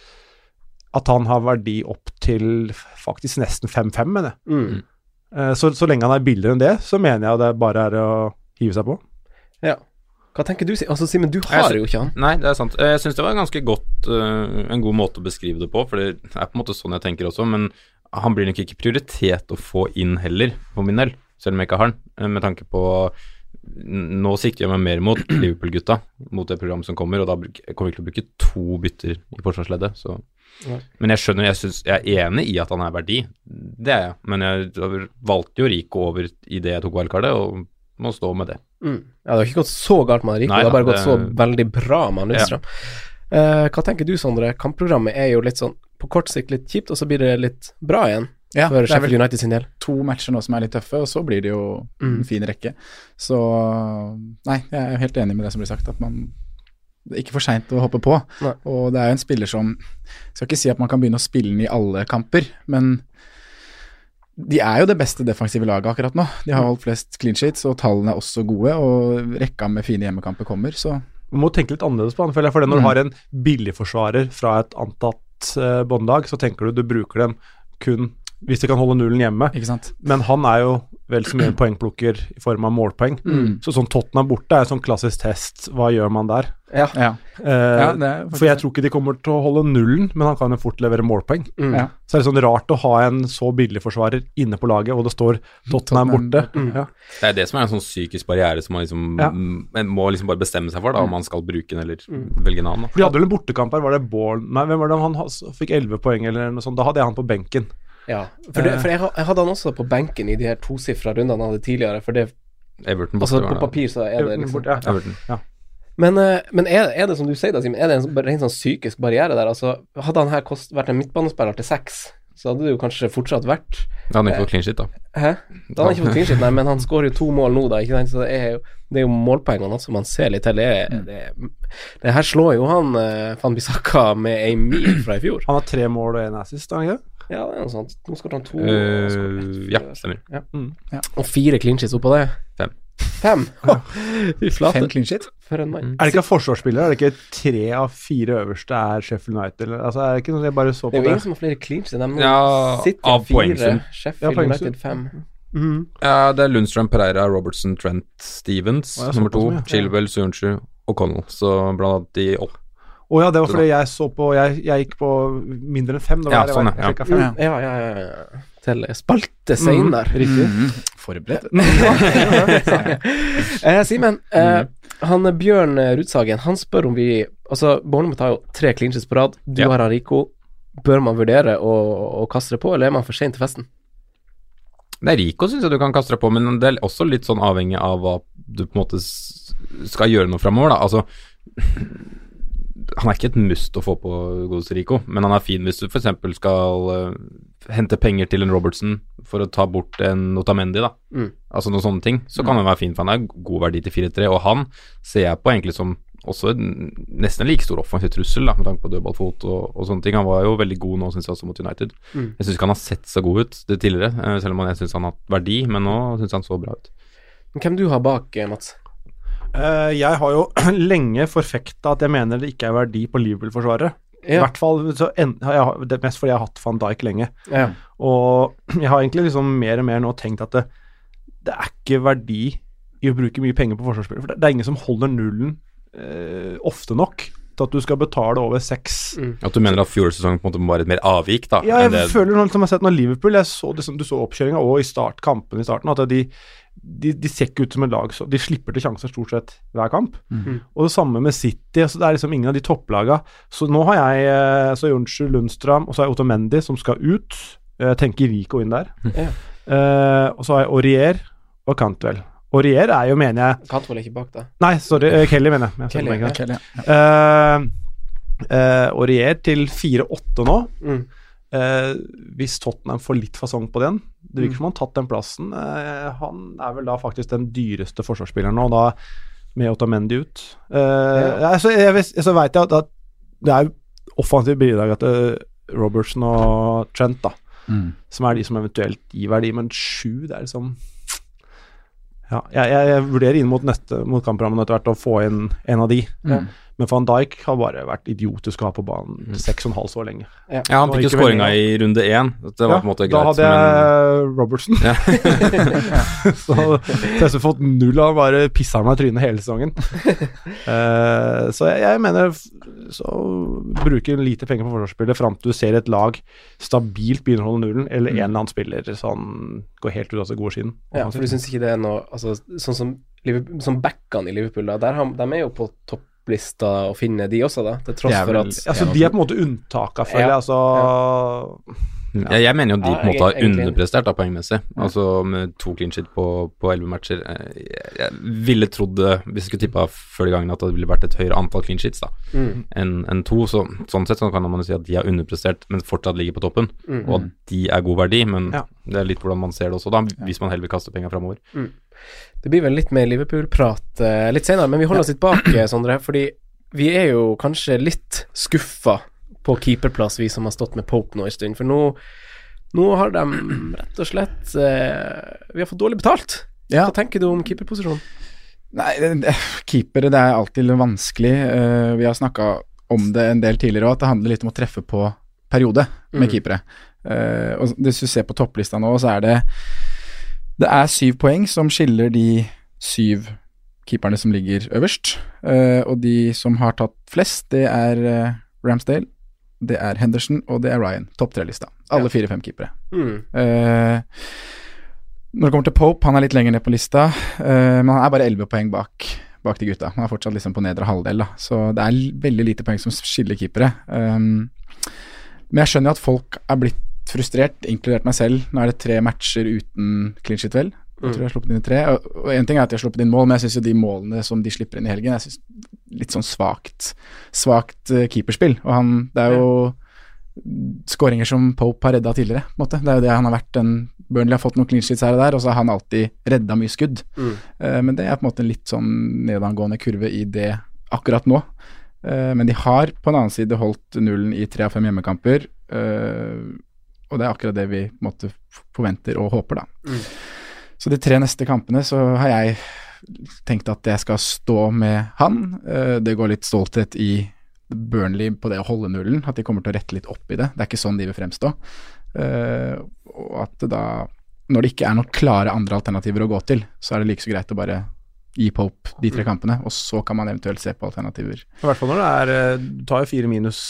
at han har verdi opp til faktisk nesten 5-5, mener jeg. Mm. Uh, så, så, lenge han er billigere enn det, så mener jeg det bare er å hive seg på. Ja. Hva tenker du, altså Simen, du har jo ikke han. Nei, det er sant. Jeg syns det var ganske godt, uh, en god måte å beskrive det på, for det er på en måte sånn jeg tenker også, men han blir nok ikke prioritet å få inn heller, for min del, selv om jeg ikke har han, uh, med tanke på nå sikter jeg meg mer mot Liverpool-gutta, mot det programmet som kommer, og da kommer vi til å bruke to bytter i forsvarsleddet. Så ja. Men jeg skjønner, jeg, synes, jeg er enig i at han er verdi, det er jeg. Men jeg valgte jo Rico over i det jeg tok wildcardet, og må stå med det. Mm. Ja, det har ikke gått så galt med Rico, Nei, det har bare det... gått så veldig bra med Lundstrøm. Ja. Uh, hva tenker du, Sondre? Kampprogrammet er jo litt sånn på kort sikt litt kjipt, og så blir det litt bra igjen. Ja, for Sheffield United sin del. To matcher nå som er litt tøffe, og så blir det jo mm. en fin rekke. Så Nei, jeg er helt enig med det som blir sagt, at man det er ikke for seint å hoppe på. Nei. Og det er jo en spiller som Skal ikke si at man kan begynne å spille den i alle kamper, men de er jo det beste defensive laget akkurat nå. De har holdt flest clean sheets, og tallene er også gode, og rekka med fine hjemmekamper kommer, så Man må tenke litt annerledes på han, føler jeg. For når mm. du har en billigforsvarer fra et antatt uh, båndlag, så tenker du du bruker dem kun hvis de kan holde nullen hjemme. Men han er jo vel så mye en poengplukker i form av målpoeng. Mm. Så sånn Tottenham borte er en sånn klassisk test. Hva gjør man der? Ja. ja. Eh, ja for jeg tror ikke de kommer til å holde nullen, men han kan jo fort levere målpoeng. Mm. Ja. Så er det sånn rart å ha en så billig forsvarer inne på laget, og det står Tottenham, borte. Mm. Det er det som er en sånn psykisk barriere som man liksom, må liksom bare bestemme seg for, da, om man skal bruke den eller mm. velge en annen. For De hadde vel en bortekamp her, var det Born Nei, hvem var det han fikk 11 poeng eller noe sånt? Da hadde jeg han på benken. Ja, for, det, for jeg, jeg, hadde han også på benken i de her tosifra rundene han hadde tidligere. For det Everton borte, Altså På papir så er det liksom ja. Everton, ja. Men, eh, men er, er, det som du sier, da, Simen, er det en rent sånn psykisk barriere der? Altså, hadde han her kost, vært en midtbanespiller til seks, så hadde det jo kanskje fortsatt vært Da hadde han ikke fått clean shit, da. Hæ? Da hadde han ikke fått clean shit, nei, men han skårer jo to mål nå, da, ikke sant, så det er jo, det er jo målpoengene også man ser litt til. Det, mm. det, det, her slår jo han uh, Van Bissaka med ei mil fra i fjor. Han har tre mål og én assist, har han ikke? Ja, det er noe sånt. Nå skal han to uh, Ja, stemmer. Ja. Mm. Ja. Og fire clean sheets oppå det. Fem. Fem? Fy flate. Fem clean sheet? For en mann. Mm. Er det ikke forsvarsspillere? Er det ikke tre av fire øverste er Sheffield United? Eller, altså, er det ikke noe jeg bare så på det? Er jo ingen som har flere clean sheets. De ja, av poengsum. Sheffield ja, United fem. Mm. Ja, det er Lundstrøm, Pereira, Robertson, Trent, Stevens nummer to. Chilwell, Sunchu og Connell. Så blant annet de opp å oh, ja, det var fordi jeg så på Jeg, jeg gikk på mindre enn fem. Da ja, jeg, sånn, jeg, jeg, ja. Ja, ja, ja, ja. Til spaltescenen der. Mm, riktig. Mm, forberedt. eh, Simen, eh, han Bjørn Rudsagen, han spør om vi Altså, Bournemouth har jo tre clinches på rad. Du har Rico. Bør man vurdere å, å kaste det på, eller er man for sein til festen? Det er Rico syns jeg du kan kaste deg på, men det er også litt sånn avhengig av hva du på en måte skal gjøre noe framover, da. Altså han er ikke et must å få på godeste Rico, men han er fin hvis du f.eks. skal uh, hente penger til en Robertson for å ta bort en Notamendi, da. Mm. Altså noen sånne ting. Så kan mm. han være fin, for han er god verdi til 4-3, og han ser jeg på egentlig som også en, nesten en like stor offensiv trussel, da, med tanke på dødballfot og, og sånne ting. Han var jo veldig god nå, syns jeg, også mot United. Mm. Jeg syns ikke han har sett så god ut det tidligere, eh, selv om jeg syns han har hatt verdi, men nå syns han så bra ut. Hvem du har bak, eh, Mats? Eh, jeg har jo lenge forfekta at jeg mener det ikke er verdi på Liverpool-forsvaret. I hvert fall så en, jeg det mest fordi jeg har hatt van Dijk lenge. Ja. Og jeg har egentlig liksom mer og mer nå tenkt at det, det er ikke verdi i å bruke mye penger på forsvarsspillere. For det, det er ingen som holder nullen eh, ofte nok til at du skal betale over seks. At du mener at fjorårets sesong på en måte må være et mer avvik, da? Ja, jeg enn det- føler noe som jeg har sett når Liverpool jeg så liksom, Du så oppkjøringa og i startkampen i starten, at de, de, de ser ikke ut som et lag så De slipper til sjanser stort sett hver kamp. Mhm. Og det samme med City. Så det er liksom ingen av de topplaga. Så nå har jeg eh, så Jonsrud Lundstram, og så har jeg Otto Mendy som skal ut. Jeg tenker Rico inn der. Eh, og så har jeg Aurier og Cantwell. Aurier er jo, mener jeg Cantwell er ikke bak, da. Nei, sorry, Uh, Kelly, mener jeg. jeg. Kelly, ja. Kelly, ja. Uh, eh, Aurier til 4-8 nå. Mm. Eh, hvis Tottenham får litt fasong på den Det virker Mm. som han har tatt den plassen. Eh, han er vel da faktisk den dyreste forsvarsspilleren nå, da med Otamendi ut. Uh, ja. så jeg, vet- så veit jeg at, at det er offensivt bidrag til Robertson og Trent, da, Mm. som er de som eventuelt gir verdi, men sju, det er liksom ja, jeg, jeg, jeg vurderer inn mot, neste, mot kamprammen etter hvert å få inn en av de. Mm. Men van Dijk har bare vært idiotisk å ha på banen seks og en halv så lenge. Ja, han fikk jo skåringa i runde én. Det var Ja, på en måte greit. da hadde jeg Robertson. Ja. så har fått null av bare pissa meg i trynet hele sesongen. uh, så jeg, jeg mener så bruke lite penger på forsvarsspillet fram til du ser et lag stabilt begynner å holde nullen, eller en eller annen spiller sånn går helt ut av seg gode siden. Ja, for du syns ikke det er noe altså, Sånn som, som backene i Liverpool, da, der de er jo på topplista å finne, de også, da. Til tross Det er for at Altså, de er på en måte unntaka, føler jeg. Ja. Altså Jeg, jeg mener jo de på en måte har er underprestert da, poengmessig. Altså med to clean shit på, elleve 11 matcher. Eh, Jeg, jeg ville trodd, eh, hvis jeg skulle tippa før gangen, at det ville vært et høyere antall clean shits da, Mm. enn en to. Så, sånn sett så kan man jo si at de har underprestert, men fortsatt ligger på toppen. Mm. Og at de er god verdi, men Ja. det er litt hvordan man ser det også, da, hvis man heller vil kaste penger framover. Det blir vel litt mer Liverpool-prat uh, litt senere, men vi holder oss litt bak, eh, Sondre. Fordi vi er jo kanskje litt skuffa på keeperplass, vi som har stått med Pope nå en stund. For nå, nå har de rett og slett uh, Vi har fått dårlig betalt. Ja. Hva tenker du om keeperposisjonen? Nei, keepere det er alltid vanskelig. Uh, vi har snakka om det en del tidligere òg, at det handler litt om å treffe på periode med Mm. keepere. Uh, og hvis du ser på topplista nå, så er det Det er syv poeng som skiller de syv keeperne som ligger øverst. Eh, og de som har tatt flest, det er eh, Ramsdale, det er Henderson og det er Ryan. Topp tre-lista. Alle fire-fem keepere. Mm. Uh, når det kommer til Pope, han er litt lenger ned på lista, uh, men han er bare 11 poeng bak, bak de gutta. Han er fortsatt liksom på nedre halvdel, da. så det er veldig lite poeng som skiller keepere. Um, men jeg skjønner jo at folk er blitt frustrert, inkludert meg selv. Nå er det tre matcher uten clean shit, vel. Jeg tror jeg har sluppet inn i tre. Og, én en ting er at de har sluppet inn mål, men jeg syns jo de målene som de slipper inn i helgen, jeg synes litt sånn svakt Svakt eh, keeperspill. Og han Det er jo skåringer som Pope har redda tidligere, på en måte. Det er jo det han har vært en Burnley har fått noen clean sheets her og der, og så har han alltid redda mye skudd. Mm. Uh, men det er på en måte en litt sånn nedadgående kurve i det akkurat nå. Uh, men de har på en annen side holdt nullen i tre av fem hjemmekamper, eh, og det er akkurat det vi måte forventer og håper, da. Mm. Så de tre neste kampene så har jeg tenkt at jeg skal stå med han. Eh, det går litt stolthet i Burnley på det å holde nullen, at de kommer til å rette litt opp i det. Det er ikke sånn de vil fremstå. Eh, og at da, når det ikke er noen klare andre alternativer å gå til, så er det like så greit å bare gi Pope de tre kampene, og så kan man eventuelt se på alternativer. I hvert fall når det er eh, Du tar jo fire minus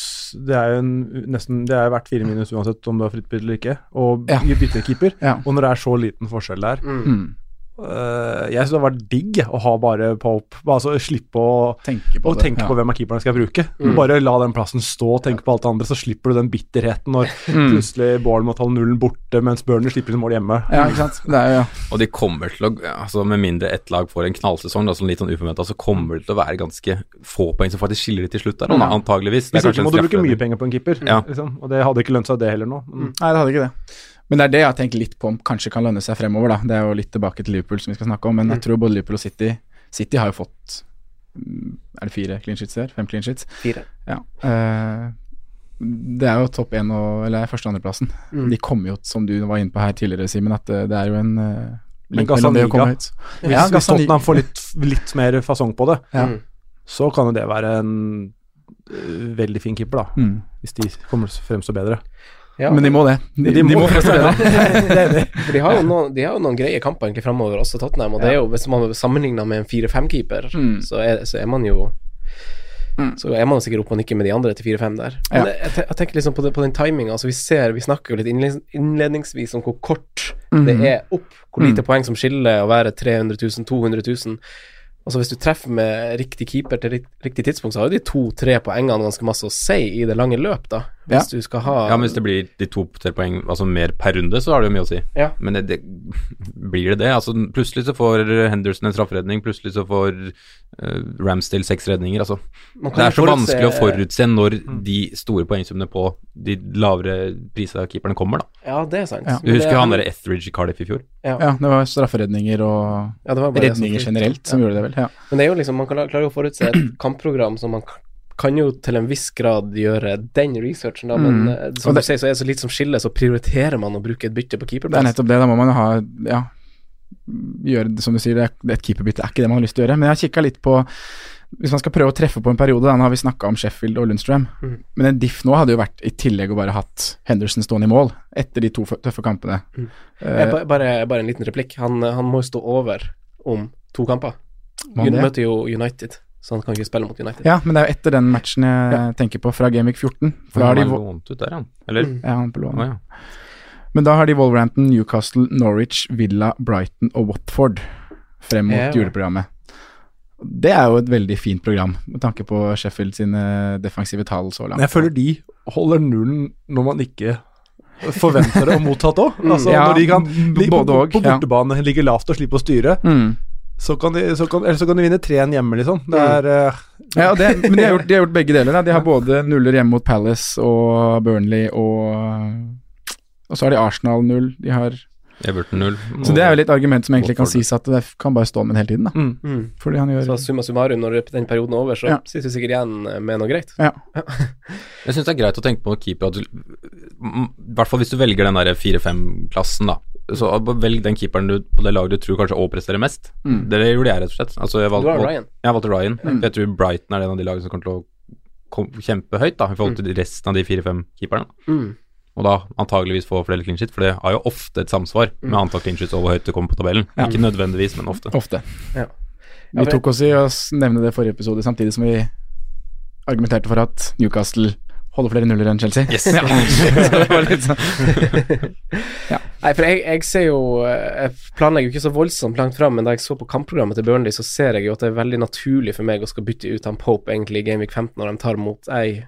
Det er jo en, nesten Det er verdt fire minus uansett om du har fritt bytte eller ikke, og Ja. bytte keeper. Ja. Og når det er så liten forskjell der Mm. Eh, Jeg syns det har vært digg å ha bare Pope Altså slippe å Tenke på og det. tenke ja. på hvem av keeperne skal bruke. Mm. Bare la den plassen stå og tenke på alt det andre, så slipper du den bitterheten når Mm. plutselig Bournemouth holder nullen borte, mens Burnley slipper inn mål hjemme. Ja, ikke sant. Det er ja. Og de kommer til å altså Med mindre ett lag får en knallsesong, da, sånn litt sånn uforventa, så kommer det til å være ganske få poeng som faktisk skiller de til slutt der, Mm. antageligvis. Det Hvis ikke må du bruke mye penger på en keeper, Ja. liksom. og det hadde ikke lønt seg det heller nå. Nei, det hadde ikke det. Men det er det jeg har tenkt litt på om kanskje kan lønne seg fremover, da. Det er jo litt tilbake til Liverpool som vi skal snakke om, men jeg tror både Liverpool og City City har jo fått Er det fire clean sheets der? Fem clean sheets? Fire. Ja. Uh, det er jo topp én og Eller første- og andreplassen. Mm. De kommer jo, som du var inne på her tidligere, Simen, at det, det er jo en uh, Men Gazzaniga Hvis, hvis Tottenham får litt, litt mer fasong på det, Ja. Mm. så kan jo det være en veldig fin keeper, da. Mm. Hvis de kommer fremstår bedre. Ja. Men de må det. De, De de må må prestere. Er. For de har, jo noen, de har jo noen greie kamper egentlig framover, også Tottenham. Og det er jo, hvis man sammenligner med en 4-5-keeper, Mm. så, så er man jo Mm. Så er man sikkert oppe og nikker med de andre til 4-5 der. Men Ja. jeg, jeg tenker liksom på, det, på den timinga. Altså vi ser, vi snakker jo litt innledningsvis om hvor kort mm. det er opp. Hvor lite Mm. poeng som skiller å være 300 000, 200 000. Altså Hvis du treffer med riktig keeper til rik- riktig tidspunkt, så har jo de to-tre poengene ganske masse å si i det lange løp, da. Hvis du skal ha Ja, men hvis det blir de to-tre poeng altså mer per runde, så har det jo mye å si. Ja. Men det, det, blir det det? Altså, plutselig så får Henderson en strafferedning, plutselig så får uh, Ramsdale seks redninger. Altså. Det er så vanskelig å forutse når de store poengsummene på de lavere prisa keeperne kommer, da. Ja, det er sant. Ja. Du husker det- han der Etheridge i Cardiff i fjor? Ja. Ja, det var strafferedninger og Ja, det var redninger generelt som Ja. gjorde det, vel. Ja. Men det er jo liksom, man klarer jo å forutse et kampprogram som man kan jo til en viss grad gjøre den researchen, da, men Mm. eh, som det, du sier, så er det så litt som skiller, så prioriterer man å bruke et bytte på Det er nettopp det. Da må man jo ha Ja, gjøre det som du sier, det er, et keeperbytte er ikke det man har lyst til å gjøre. Men jeg har kikka litt på Hvis man skal prøve å treffe på en periode, da, nå har vi snakka om Sheffield og Lundstrøm, Mm. men en diff nå hadde jo vært i tillegg å bare hatt Henderson stående i mål etter de to tøffe kampene. Mm. Eh, Eh, bare, bare en liten replikk. Han, han må jo stå over om to kamper. Han møter jo United, så han kan ikke spille mot United. ja, men det er jo etter den matchen jeg tenker på, fra Gameweek 14. For da har de lånt ut der, han. Eller? Mm. ja, han på lån. Oh, ja. Men da har de Wolverhampton, Newcastle, Norwich, Villa, Brighton og Watford frem mot Ja. juleprogrammet. Det er jo et veldig fint program, med tanke på Sheffield sine defensive tall så langt. Jeg føler de holder nullen når man ikke forventer det og mottatt òg. Altså, Ja, når de kan de, på, på ja. bortebane ligger lavt og slipper å styre, Mm. Så kan de, så kan, eller så kan de vinne 3-1 hjemme, liksom. Det Mm. er eh, Ja, det, men de har, gjort, de har gjort begge deler. Da. De har både nuller hjemme mot Palace og Burnley og Og så har de Arsenal null. De har Everton null. Så det er jo litt argument som egentlig kan sies at det kan bare stå med hele tiden, da. mm. Mm. Fordi han gjør Så summa summarum, når den perioden er over, så Ja. sitter vi sikkert igjen med noe greit. Ja. Jeg syns det er greit å tenke på keeper at du, I hvert fall hvis du velger den der 4-5-klassen, da. Så velg den keeperen du, på det laget du tror kanskje overpresterer mest. Mm. Det gjorde jeg rett og slett. Altså, jeg Du valgte, har Ryan. Jeg valgte Ryan. Mm. For jeg tror Brighton er en av de lagene som kommer til å kom, kjempe høyt da, i forhold til resten av de 4-5 keeperne. Mm. Og da antageligvis få flere clean shit, for det har jo ofte et samsvar med antall clean shits og hvor høyt det kommer på tabellen. Ja. Ikke nødvendigvis, men ofte. Ofte. Ja. Ja, Vi tok oss i å nevne det forrige episode, samtidig som vi argumenterte for at Newcastle holder flere nuller enn Chelsea. Yes. Ja. Så det var litt sånn. Nei, for jeg, jeg ser jo Jeg planlegger jo ikke så voldsomt langt fram, men da jeg så på kampprogrammet til Burnley, så ser jeg jo at det er veldig naturlig for meg å skal bytte ut han Pope egentlig i Gameweek 15 når de tar mot ei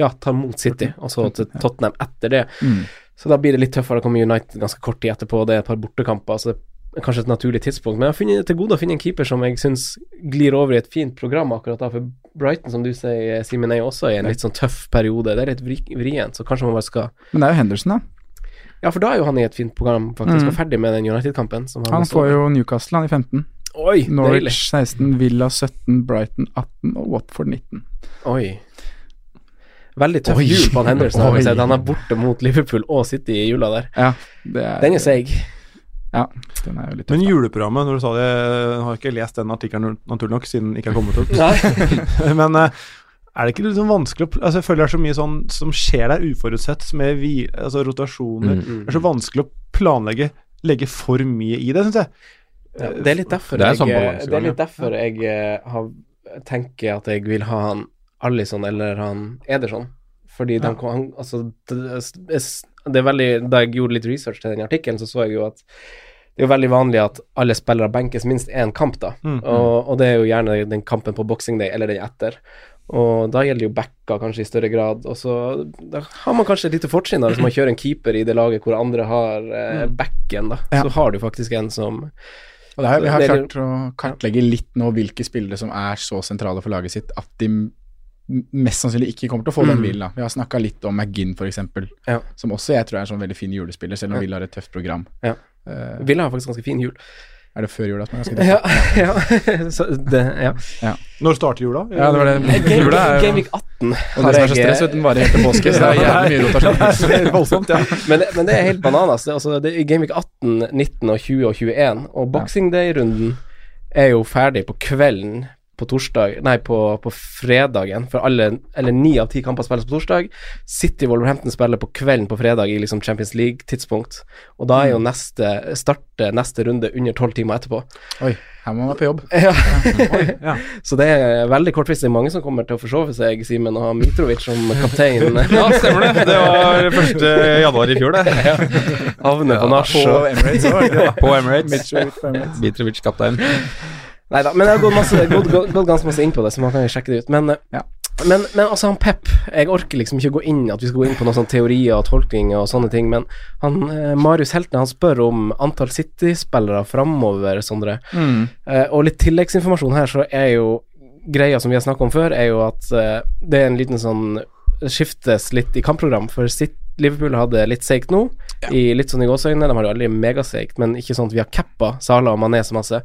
Ja, tar mot City, og så til Tottenham etter det. Mm. Så da blir det litt tøffere. Da kommer United ganske kort tid etterpå, det er et par bortekamper, så det er kanskje et naturlig tidspunkt. Men jeg har funnet til gode å finne en keeper som jeg syns glir over i et fint program akkurat da, for Brighton, som du sier, Simen, er jo også i en litt sånn tøff periode. Det er litt vri, vrient, så kanskje man bare skal Men det er jo Henderson, da. Ja, for da er jo han i et fint program, faktisk, Mm. og ferdig med den United-kampen. Han, Han får jo Newcastle han i 15. Oi, deilig. Norwich 16, Villa 17, Brighton 18 og Watford 19. Oi. Veldig tøff jul på han Henderson. Han er borte mot Liverpool og City i jula der. Ja, det er, Den er seig. Ja, den er jo litt. Men juleprogrammet, når du sa det Jeg har ikke lest den artikkelen naturlig nok, siden den ikke har kommet opp. Men eh, er det ikke sånn vanskelig å altså Jeg føler det er så mye sånn som skjer der uforutsett, med vi, altså rotasjoner. Mm. Det er så vanskelig å planlegge, legge for mye i det, syns jeg. Ja, det er litt derfor Det er jeg, sånn det er litt derfor jeg eh, har, tenker at jeg vil ha han Alison eller han Ederson. Fordi de, han, altså, veldig Da jeg gjorde litt research til den artikkelen, så så jeg jo at det er jo veldig vanlig at alle spillere benkes minst én kamp, da. Mm. Og, og det er jo gjerne den kampen på boxing day eller den etter. Og da gjelder jo backa kanskje i større grad. Og så da har man kanskje et lite fortrinn da, hvis man kjører en keeper i det laget hvor andre har eh, backen, da. Ja. Så har du faktisk en som Og det har, vi har klart å kartlegge litt nå hvilke spillere som er så sentrale for laget sitt at de mest sannsynlig ikke kommer til å få den bilen. da. Vi har snakka litt om McGinn, f.eks., Ja. som også jeg tror er en sånn veldig fin julespiller, selv om Ja. Villa har et tøft program. Ja. Uh, Villa har faktisk ganske fin jul. Er det før jula? som er ganske tøft? Ja, ja. Så det, ja. Når starter jula? Ja, det var det. Game, Jula er Gameweek 18 Og det som er så stress, vet du, den varer helt til påske, så det er jævlig mye rotasjon. Det er voldsomt, ja. men, det, men det er helt bananas. Det, altså, det er Gameweek 18, 19 og 20 og 21. Og Boxing Day-runden er jo ferdig på kvelden på torsdag Nei, på, på fredagen. For alle, eller ni av ti kamper spilles på torsdag. City Wolverhampton spiller på kvelden på fredag i liksom Champions League-tidspunkt. Og da er jo neste starter neste runde under tolv timer etterpå. Oi, her må man være på jobb. Ja. Så det er veldig kortvis. Det er mange som kommer til å forsove seg, Simen, og ha Mitrovic som kaptein. Ja, stemmer det. Det var 1. januar i fjor, det. Havne på nach. På Emirates? På. Mitrovic på Emirates. Mitrovic kaptein. Nei da, men jeg har gått, masse, gått, gått, gått ganske masse inn på det, så man kan jo sjekke det ut. Men, eh, Ja. men, men altså, han Pep Jeg orker liksom ikke gå inn At vi skal gå inn på noen sånne teorier og tolkninger og sånne ting, men han, eh, Marius Heltene han spør om antall City-spillere framover, Sondre. Mm. Eh, og litt tilleggsinformasjon her, så er jo greia som vi har snakka om før, er jo at eh, det er en liten sånn skiftes litt i kampprogram, for City Liverpool hadde litt seigt nå, i litt sånn i gåseøynene. De har jo aldri megaseigt, men ikke sånn at vi har cappa Sala og Mané så masse.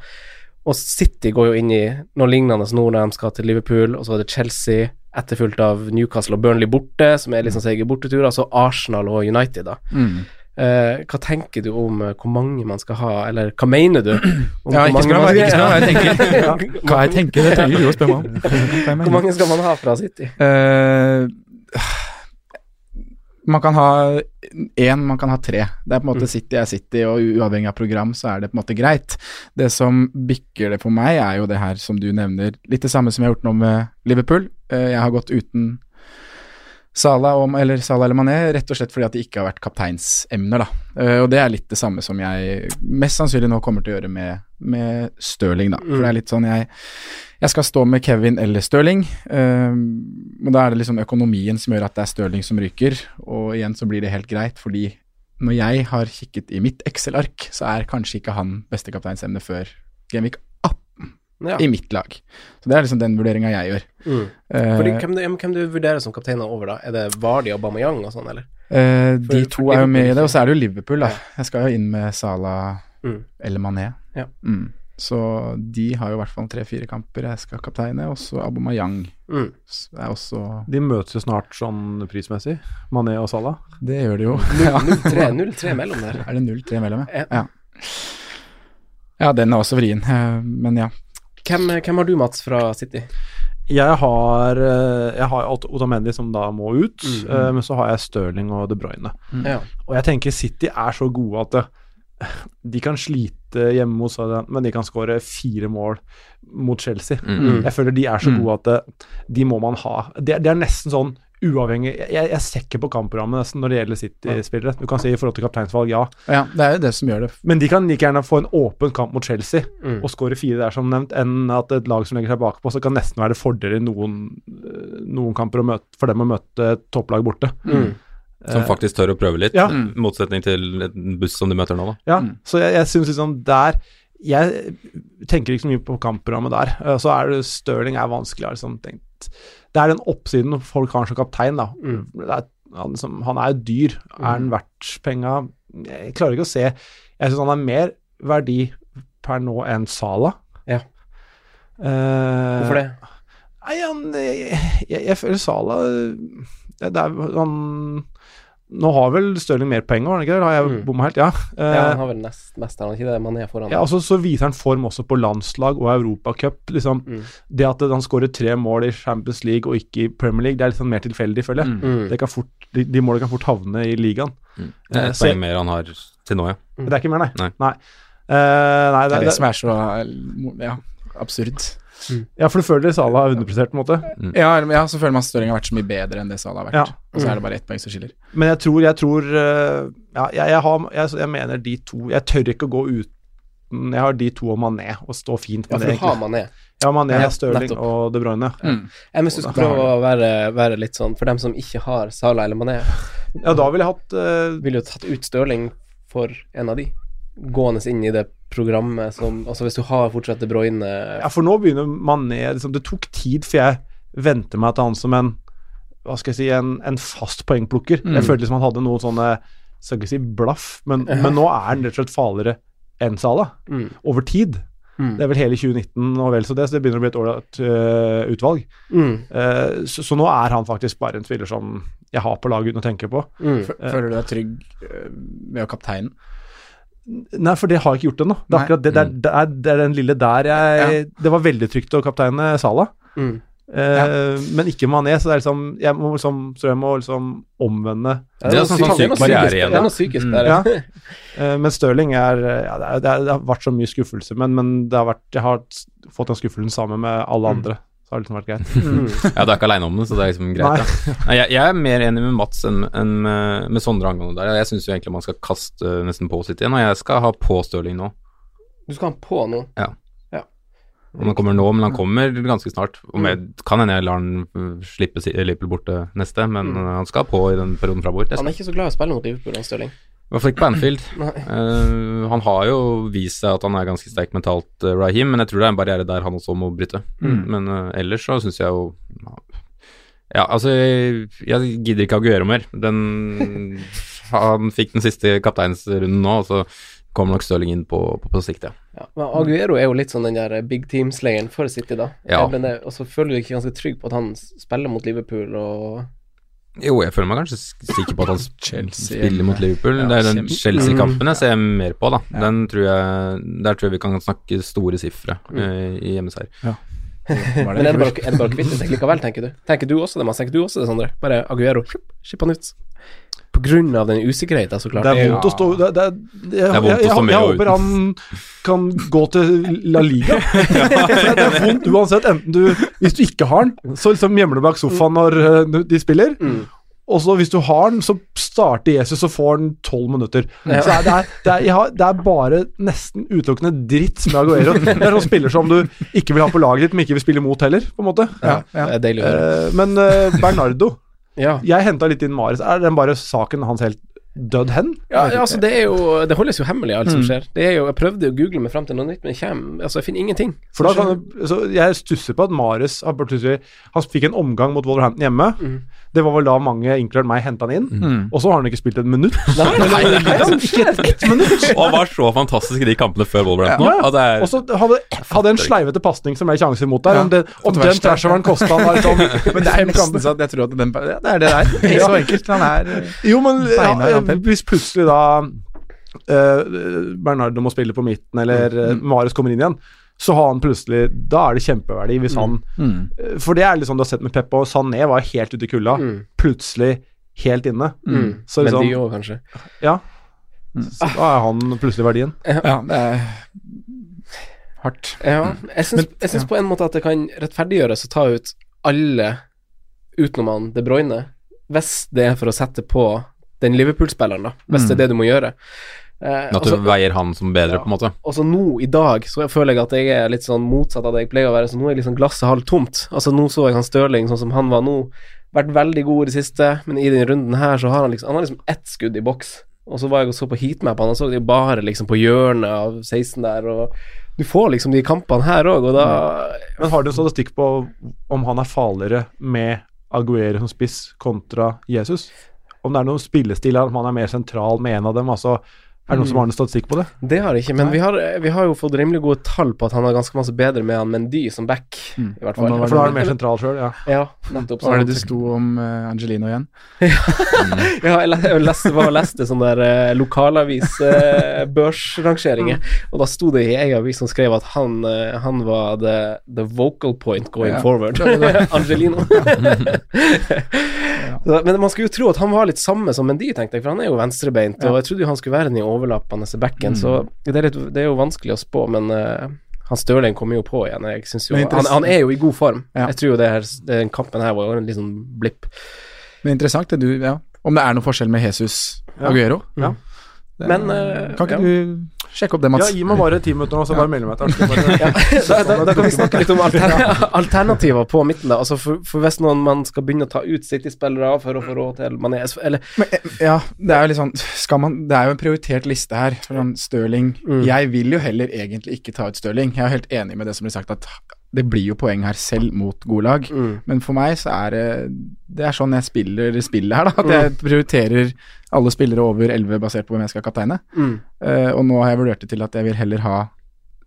Og City går jo inn i noe lignende nå når de skal til Liverpool, og så er det Chelsea, etterfulgt av Newcastle og Burnley borte, som er liksom sånn seige borteturer, så Arsenal og United, da. Mm. Eh, hva tenker du om eh, hvor mange man skal ha, eller hva mener du? Om Ja, ikke spør meg, hva jeg tenker. Hva jeg tenker, det trenger du å spørre meg om. Hvor mange skal man ha fra City? Eh, man kan ha én, man kan ha tre. Det er på en måte City er City, og uavhengig av program så er det på en måte greit. Det som bikker det for meg, er jo det her som du nevner, litt det samme som jeg har gjort nå med Liverpool. Eh, jeg har gått uten Salah, om, eller Salah eller Mané, rett og slett fordi at de ikke har vært kapteinsemner, da. Eh, og det er litt det samme som jeg mest sannsynlig nå kommer til å gjøre med, med Stirling, da. For det er litt sånn jeg jeg skal stå med Kevin eller Stirling, eh, og da er det liksom økonomien som gjør at det er Stirling som ryker, og igjen så blir det helt greit, fordi når jeg har kikket i mitt Excel-ark, så er kanskje ikke han beste kapteinsemne før Genvik 18 Ja. i mitt lag. Så det er liksom den vurderinga jeg gjør. Mm. Eh, Fordi, hvem, du, hvem du vurderer som kapteiner over, da? Er det Vardy og Bamayang og sånn, eller? Eh, de For- to for er jo med i det, og så er det jo Liverpool, da. Jeg skal jo inn med Salah Mm. eller Mané. Ja. Mm. Så de har jo i hvert fall tre-fire kamper jeg skal kapteine, og så Abomayang Mm. er også De møtes jo snart sånn prismessig, Mané og Salah. Det gjør de jo. 0-3 0-3 mellom der. Er det 0-3 mellom, Ja. ja? Ja, den er også vrien, eh, men ja. Hvem, hvem har du, Mats, fra City? Jeg har, eh, jeg har Otamendi som da må ut, Mm. eh, men så har jeg Stirling og De Bruyne. Ja. Og jeg tenker City er så gode at det, de kan slite hjemme mot Southampton, men de kan skåre fire mål mot Chelsea. Mm. Jeg føler de er så Mm. gode at det, de må man ha. Det, det er nesten sånn uavhengig Jeg, jeg ser ikke på kampprogrammet nesten når det gjelder City-spillere. Du kan si i forhold til kapteinsvalg, ja. ja. Det er jo det som gjør det. Men de kan like gjerne få en åpen kamp mot Chelsea Mm. og skåre fire der, som nevnt, enn at et lag som legger seg bakpå, så kan nesten være det fordel i noen, eh, noen kamper å møte, for dem å møte et topplag borte. Mm. Som Eh, faktisk tør å prøve litt, Ja. i motsetning til en buss som de møter nå, da. Ja, Mm. så jeg, jeg syns liksom der Jeg tenker ikke så mye på kampprogrammet der. Eh, Så er det Stirling er vanskelig. Jeg har liksom tenkt Det er den oppsiden folk har som kaptein, da. Mm. Det er, han, som, han er jo dyr. Er han verdt penga? Jeg klarer ikke å se Jeg syns han har mer verdi per nå enn Sala. Ja. Uh, Hvorfor det? Nei, han Jeg, jeg, jeg føler Sala det, det er, han Nå har vel Stirling mer poeng, har han ikke det? Har jeg Mm. bomma helt? Ja. Eh, Ja, han har vel nest mest, han ikke det? Mané foran. ja, altså Så viser han form også på landslag og Europacup. Liksom, Mm. Det at han skårer tre mål i Champions League og ikke i Premier League, det er litt sånn mer tilfeldig, føler jeg. Mm. Det kan fort, de, de målene kan fort havne i ligaen. Det er Eh, et så jeg- poeng mer han har til nå, ja. Det er ikke mer, nei. Nei. Eh, nei Det er det, det som er så ja, absurd. Ja, for du føler Salah er underprestert, på en måte. Ja, ja, så føler man at Stirling har vært så mye bedre enn det Salah har vært. Ja. Og så er det bare ett poeng som skiller. Men jeg tror, jeg tror eh, Ja, jeg, jeg, har, jeg, jeg mener de to Jeg tør ikke å gå uten Jeg har de to og Mané og stå fint Ja, med for det, du har. Mané. Ja, Mané, Ja, Stirling nettopp. og De Bruyne. Mm. Jeg hvis du skal prøve å være, være litt sånn For dem som ikke har Salah eller Mané, Ja, da ville jeg hatt uh, ville jo tatt ut Stirling for en av de. Gående inn i det programmet som Altså hvis du har fortsatt De Bruyne Ja, for nå begynner Mané liksom, Det tok tid før jeg venter meg til han som en Hva skal jeg si En, en fast poengplukker. Mm. Jeg følte liksom han hadde noen sånne Skal ikke si blaff, men, men nå er han rett og slett farligere enn Salah, Mm. over tid. Mm. Det er vel hele 2019 og vel så det, så det begynner å bli et ålreit uh, utvalg. Mm. Uh, så, så nå er han faktisk bare en spiller som jeg har på laget uten å tenke på. Mm. Føler du deg trygg uh, med å kapteinen? Nei, for det har jeg ikke gjort ennå. Det er akkurat det, det, er, det, er, det er den lille der jeg Det var veldig trygt å kapteine Sala. Mm. Eh, Men ikke Mané, så det er liksom Jeg må liksom, så jeg må liksom omvende Det er noe sånn psykisk- syk barriere igjen, Det er noe psykisk Mm. der. Ja. Eh, Men Stirling er ja, det, er, det, er, det har vært så mye skuffelse, men, men det har vært, jeg har fått den skuffelsen sammen med alle andre. Så har det liksom vært greit. Mm. Ja, du er ikke aleine om det, så det er liksom greit. Ja. Jeg, jeg er mer enig med Mats enn enn med, med Sondre angående der. Jeg syns jo egentlig man skal kaste nesten på sitt igjen, og jeg skal ha på Stirling nå. Du skal ha på nå. Om han kommer nå, men han kommer ganske snart. Om jeg, kan hende jeg lar han uh, slippe Liverpool borte neste, men mm. han skal på i den perioden framover. Han er ikke så glad i å spille mot Liverpool, han Stirling. I hvert fall ikke på Anfield. Eh, han har jo vist seg at han er ganske sterk mentalt, uh, Raheem, men jeg tror det er en barriere der han også må bryte. Mm. Men uh, ellers så syns jeg jo Ja, altså, jeg, jeg gidder ikke Aguero mer. Den Han fikk den siste kapteinsrunden nå, og så kommer nok Stirling inn på, på, på sikt, ja. Ja. Men Aguero er jo litt sånn den der big team-slayeren for City, da. Ja. Og så føler du ikke ganske trygg på at han spiller mot Liverpool og Jo, jeg føler meg kanskje sikker på at han Chelsea spiller mot Liverpool. Ja, det er den Chelsea-kampen jeg ser mer på, da. Ja. Den tror jeg, der tror jeg vi kan snakke store sifre eh, i hjemmeseier. Ja. Men er det bare, er det bare å kvitte seg likevel, tenker du? Tenker du også det, Mads? Tenker du også det, Sondre? Bare Aguero, skipp han ut. På grunn av den usikkerheten, så klart. Det er vondt å stå det, det, jeg, jeg, er jeg, stå jeg, med jeg håper han kan gå til La Liga. det, det er vondt uansett. Enten du Hvis du ikke har den, så liksom gjemmer du bak sofaen når eh, de spiller. Mm. Og så hvis du har den, så starter Jesus og får den tolv minutter. Ja. Så det er, det, er, jeg har, det er bare nesten utelukkende dritt med Aguero. Det er sånn spiller som du ikke vil ha på laget ditt, men ikke vil spille mot heller, på en måte. Ja, ja. Det er deilig å høre. Eh, men eh, Bernardo Ja. Jeg henta litt inn Mares. Er den bare saken hans helt dødd hen? Ja, ja, altså det er jo Det holdes jo hemmelig, alt som Mm. skjer. Det er jo, Jeg prøvde å google meg frem til noe nytt, men jeg, kommer, altså, jeg finner ingenting. For da kan du, så Jeg stusser på at Mares Han fikk en omgang mot Wolverhampton hjemme. Mm. Det var vel da mange, inkludert meg, henta han inn. Mm. Og så har han ikke spilt et minutt. Nei, nei, nei, nei, nei, ikke et, ett minutt! Og han var så fantastisk i de kampene før Wolverhampton Ja. Ja. er- Og så hadde, hadde en sleivete pasning som ble sjanser mot der. Ja, Om, det, om den trashoveren kosta han sånn Men det er nesten sånn at jeg tror at den ja, Det er det der. Det er så enkelt. Han er Jo, men ja, Beina hvis plutselig da eh, Bernardo må spille på midten, eller mm. Marius kommer inn igjen, så har han plutselig Da er det kjempeverdi hvis han mm. eh, For det er litt sånn du har sett med Pep og Sané var helt ute i kulda. Mm. Plutselig helt inne. Mm. Så liksom Men de òg, kanskje. Ja. Så da er han plutselig verdien. Ja, det er hardt. Ja, jeg syns, jeg syns ja. på en måte at det kan rettferdiggjøres å ta ut alle utenom han De Bruyne, hvis det er for å sette på den Liverpool-spilleren, da. Hvis det er det du må gjøre. Eh, At du også, veier han som bedre, Ja. på en måte. Og så nå, i dag, så føler jeg at jeg er litt sånn motsatt av det jeg pleier å være. Så nå er liksom glasset halvt tomt. Altså Nå så jeg han Stirling sånn som han var nå. Vært veldig god i det siste, men i denne runden her så har han liksom Han har liksom ett skudd i boks. Og så var jeg og så på heatmap, han så det jo bare liksom på hjørnet av 16 der, og du får liksom de kampene her òg, og da Men har du en statistikk på om han er farligere med Aguero som spiss kontra Jesus? Om det er noen spillestil at man er mer sentral med en av dem? Altså, er det noen som har en statistikk på det? Det har jeg ikke, men vi har, vi har jo fått rimelig gode tall på at han er ganske masse bedre med han Mendy som back, Mm. i hvert fall. For da er han mer sentral sjøl, ja. Ja, nettopp. Var det det sto om uh, Angelino igjen? Ja, jeg le- leste, var leste sånn der uh, lokalavis eh, børsrangeringer, og da sto det i ei avis som skrev at han, uh, han var the, the vocal point going Ja. forward. Angelino. Så, men man skulle jo tro at han var litt samme som Mendy, tenkte jeg, for han er jo venstrebeint, og jeg trodde jo han skulle være den i overlappende backen, så det er, litt, det er jo vanskelig å spå, men uh, han Stirling kommer jo på igjen. Jeg synes jo, han, han er jo i god form. Ja. Jeg tror jo det her, den kampen her var jo en liten blipp. Men interessant det du Ja. Om det er noen forskjell med Jesus Aguero? Ja. Er, Men, uh, Kan ikke ja. du sjekke opp det, Mats. Ja, gi meg bare ti minutter nå, så bare meld meg til. Da, kan vi snakke litt om alter alternativer på midten. da Altså for, for Hvis noen man skal begynne å ta ut City-spillere for å få råd til Mané Eller Men, eh, ja, det er jo litt sånn Skal man Det er jo en prioritert liste her. Sånn Stirling Mm. Jeg vil jo heller egentlig ikke ta ut Stirling. Jeg er helt enig med det som blir sagt, at det blir jo poeng her selv mot gode lag. Mm. Men for meg så er det Det er sånn jeg spiller spillet her, da. At jeg prioriterer alle spillere over 11 basert på hvem jeg skal kapteine. Mm. Uh, og nå har jeg vurdert det til at jeg vil heller ha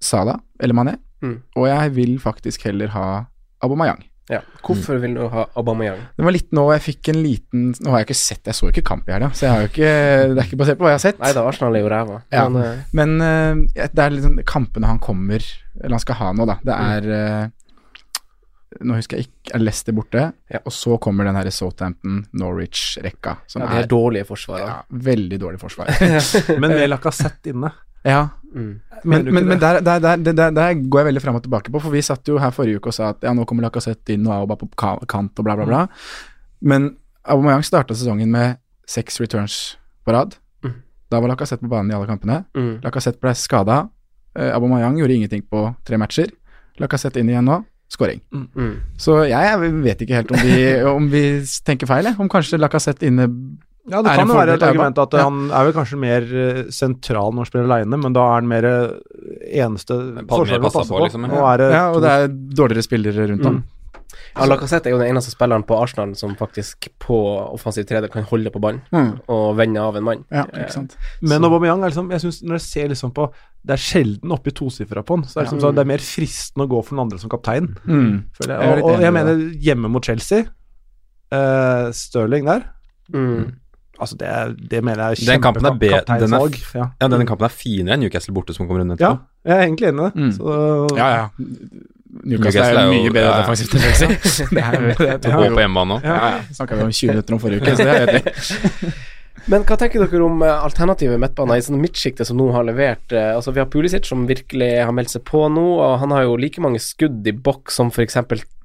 Sala eller Mané. Mm. Og jeg vil faktisk heller ha Abomayang. Ja. Hvorfor vil du ha Aubameyang? Det var litt nå jeg fikk en liten Nå har jeg ikke sett Jeg så ikke kamp i helga, så jeg har jo ikke Det er ikke basert på hva jeg har sett. Nei det Arsenal er jo ræva. Ja. Men, Ja, Men uh, det er liksom kampene han kommer Eller han skal ha nå, da. Det er uh, Nå husker jeg ikke Er Leicester borte, Ja. og så kommer den her Southampton-Norwich-rekka. Som Ja, de er dårlige forsvarere. Ja, veldig dårlig forsvar. Men med Lacassette inne. Ja. Mm. Men, men, men der, der, der, der, går jeg veldig fram og tilbake på, for vi satt jo her forrige uke og sa at ja, nå kommer Lacassette inn og Auba på kant og bla, bla, bla. Men Aubameyang starta sesongen med seks returns på rad. Mm. Da var Lacassette på banen i alle kampene. Mm. Lacassette ble skada. Uh, Aubameyang gjorde ingenting på tre matcher. Lacassette inn igjen nå, scoring. Mm. Så jeg, jeg vet ikke helt om vi, om vi tenker feil, jeg. Om kanskje Lacassette inne Ja, det kan jo være et argument at Ja. han er vel kanskje mer eh, sentral når han spiller aleine, men da er han mer eh, eneste forsvarer å passe på, på. liksom, ja. Er Ja, og det er dårligere spillere rundt ham. Ja, Lacassette er jo den eneste spilleren på Arsenal som faktisk på offensiv tredje kan holde på ballen Mm. og vende av en mann. Ja, ikke sant. Men Aubameyang er liksom, jeg synes når jeg ser liksom på Det er sjelden oppi tosifra på han. Så det er, liksom, Ja. sånn, det er mer fristende å gå for den andre som kaptein. Mm. føler Jeg Og, og jeg mener hjemme mot Chelsea uh, Stirling der Mm. Altså det, det mener jeg er Den kampen er den er. Ja. ja, denne kampen er finere enn Newcastle borte, som kommer inn ja, jeg er egentlig enig i det. Mm. Så, Ja, ja. Newcastle Newcastle er jo- mye bedre defensivt enn Chelsea. Det er, det er, Og på hjemmebane òg. Ja, ja. Snakka vi om 20 minutter om forrige uke, så det er jeg enig i. Men hva tenker dere om alternativet alternative midtbaner i sånn midtsjiktet som nå har levert? eh, altså Vi har Pulisic som virkelig har meldt seg på nå, og han har jo like mange skudd i boks som f.eks.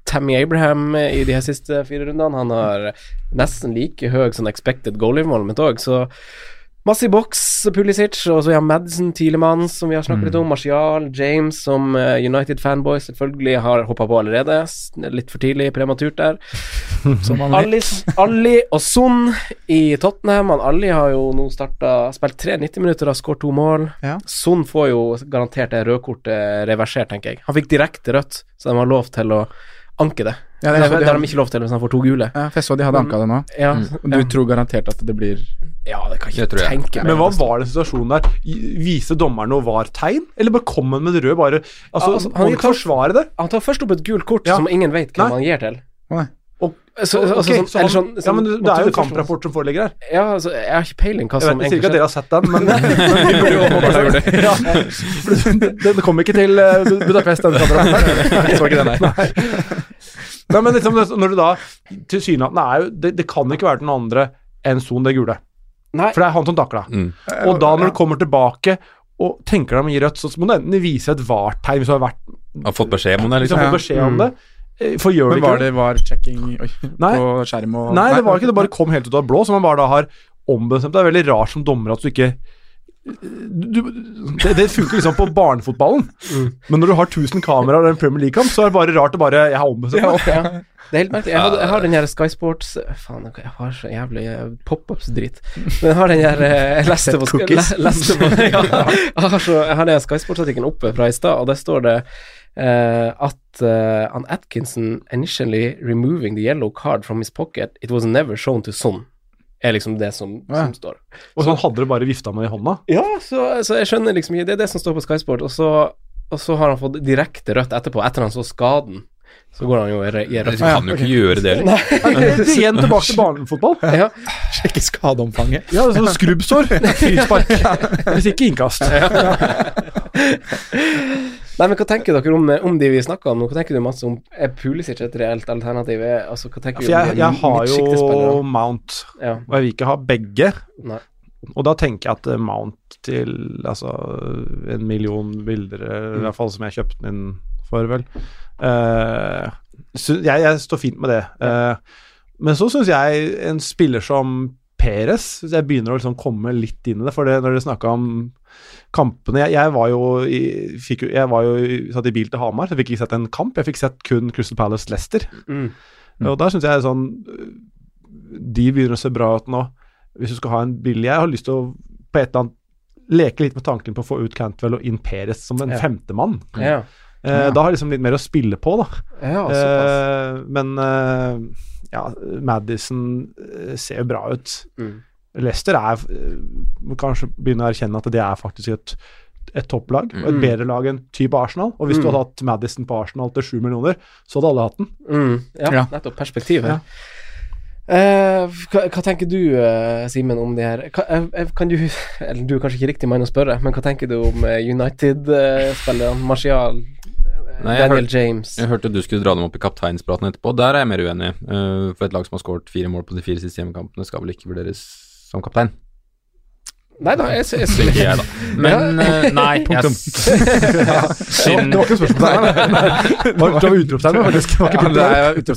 Tammy Abraham eh, i de her siste fire rundene. Han har nesten like høy sånn expected goal involvement òg, så masse i boks, Pulisic, og så vi har Madsen, Tilemann, som vi har snakket litt om, Martial, James, som eh, United-fanboys selvfølgelig har hoppa på allerede. Litt for tidlig, prematurt der. Som Ali, og Son i Tottenham. Han Ali har jo nå starta Spilt tre 90 minutter og skåret to mål. Ja. Son får jo garantert det rødkortet reversert, tenker jeg. Han fikk direkte rødt, så de har lov til å anke det. Ja, det, det er- det, har de ikke lov til hvis han får to gule. Ja, for jeg så de hadde anka det nå. Ja, Og du tror garantert at det blir ja det kan jeg ikke jeg. tenke meg. Men hva var den situasjonen der? Viste dommeren noe var-tegn, eller bare kom han med det røde? Bare, altså, altså, han han kan forsvare det. Han tar først opp et gult kort Ja. som ingen vet hvem Nei. han gir til. Nei. Og, Så, altså, sånn, så han, sånn, ja, men det, det er jo en kamprapport som foreligger her. Ja, altså, jeg har ikke peiling hva Jeg, som vet, jeg sier ikke at dere har sett den, men, men vi ja, det, det, det kom ikke til uh, Budapest, den. Det, nei. Nei, men liksom, når du da Tilsynelatende er jo det, det kan ikke være den andre enn Son det gule. Nei. For det er han som takla. Mm. Og da, når du kommer tilbake og tenker deg om å gi rødt, så må du enten vise et vartegn hvis du har vært Har fått beskjed om det, du liksom. har fått beskjed om det. Eh, For gjør Men var ikke det var checking oi, Nei. på skjerm og Nei, det var ikke det. bare kom helt ut av det blå, som man bare da har ombestemt. Det er veldig rart som dommer at du ikke du, det, det funker liksom på barnefotballen, men når du har 1000 kameraer og en Premier League-kamp, så er det bare rart å bare Jeg har ombestemt meg. Ja, det er helt merkelig. Jeg, har, jeg har den her Sky Sports Faen, jeg har så jævlig eh, pop-ups-dritt. Men jeg har den her eh, Jeg leste på, le, Cookies. leste på ja, jeg, har så, jeg har den Sky Sports-artikkelen oppe fra i stad, og der står det eh, at uh, on Atkinson initially removing the yellow card from his pocket, it was never shown to Son. Er liksom det som, Ja. som står. Og så hadde det bare vifta med i hånda. Ja, så, så jeg skjønner liksom ikke Det er det som står på Sky Sport, og så, og så har han fått direkte rødt etterpå, etter han så skaden. Så går han jo i i Du kan jo ikke gjøre det. heller. Er Igjen tilbake til barnefotball. Ja. Sjekke skadeomfanget. Ja, sånn skrubbsår. Frispark. Hvis ikke innkast. Nei, men hva tenker dere om, om de vi snakka om? Hva tenker du masse om Er Pulisic et reelt alternativ? Er- Altså, hva tenker For du om jeg, jeg har jo? Mount, Ja. og jeg vil ikke ha begge. Nei. Og da tenker jeg at eh, Mount til altså en million bilder, mm. i hvert fall som jeg kjøpte den inn for, vel. Eh, jeg, jeg står fint med det. Eh, men så syns jeg en spiller som Peres Jeg begynner å liksom komme litt inn i det. For det, når dere snakka om kampene Jeg, jeg var jo i, fikk, jeg var jo i, satt i bil til Hamar, så jeg fikk ikke sett en kamp. Jeg fikk sett kun Crystal Palace Leicester. Mm. Og der syns jeg sånn De begynner å se bra ut nå. Hvis du skal ha en billig Jeg har lyst til å på et eller annet leke litt med tanken på å få ut Cantwell og inn Peres som en Ja. femtemann. Ja. Eh, Ja. Da har jeg liksom litt mer å spille på, da. Ja. Eh, men eh, ja, Madison eh, ser jo bra ut. Mm. Leicester er eh, må kanskje begynne å erkjenne at det er faktisk et, et topplag, og et Mm. bedre lag enn type Arsenal. Og hvis du Mm. hadde hatt Madison på Arsenal til sju millioner, så hadde alle hatt den. Mm, ja, Ja. nettopp. Perspektiv her. Eh, hva, hva tenker du, eh, Simen, om det her? hva, eh, kan du Eller du er kanskje ikke riktig mann å spørre, men hva tenker du om United-spillerne? Martial, Nei, Daniel hørte, James Jeg hørte du skulle dra dem opp i kapteinspraten etterpå. Der er jeg mer uenig. For et lag som har skåret fire mål på de fire siste hjemmekampene, skal vel ikke vurderes som kaptein. Nei da, jeg, jeg, jeg, jeg, da. Men ja. nei, jeg Punktum. Ja. Det var ikke et spørsmål der. Det var det var utropstegn, faktisk. Det var ikke Ja, det er punktum.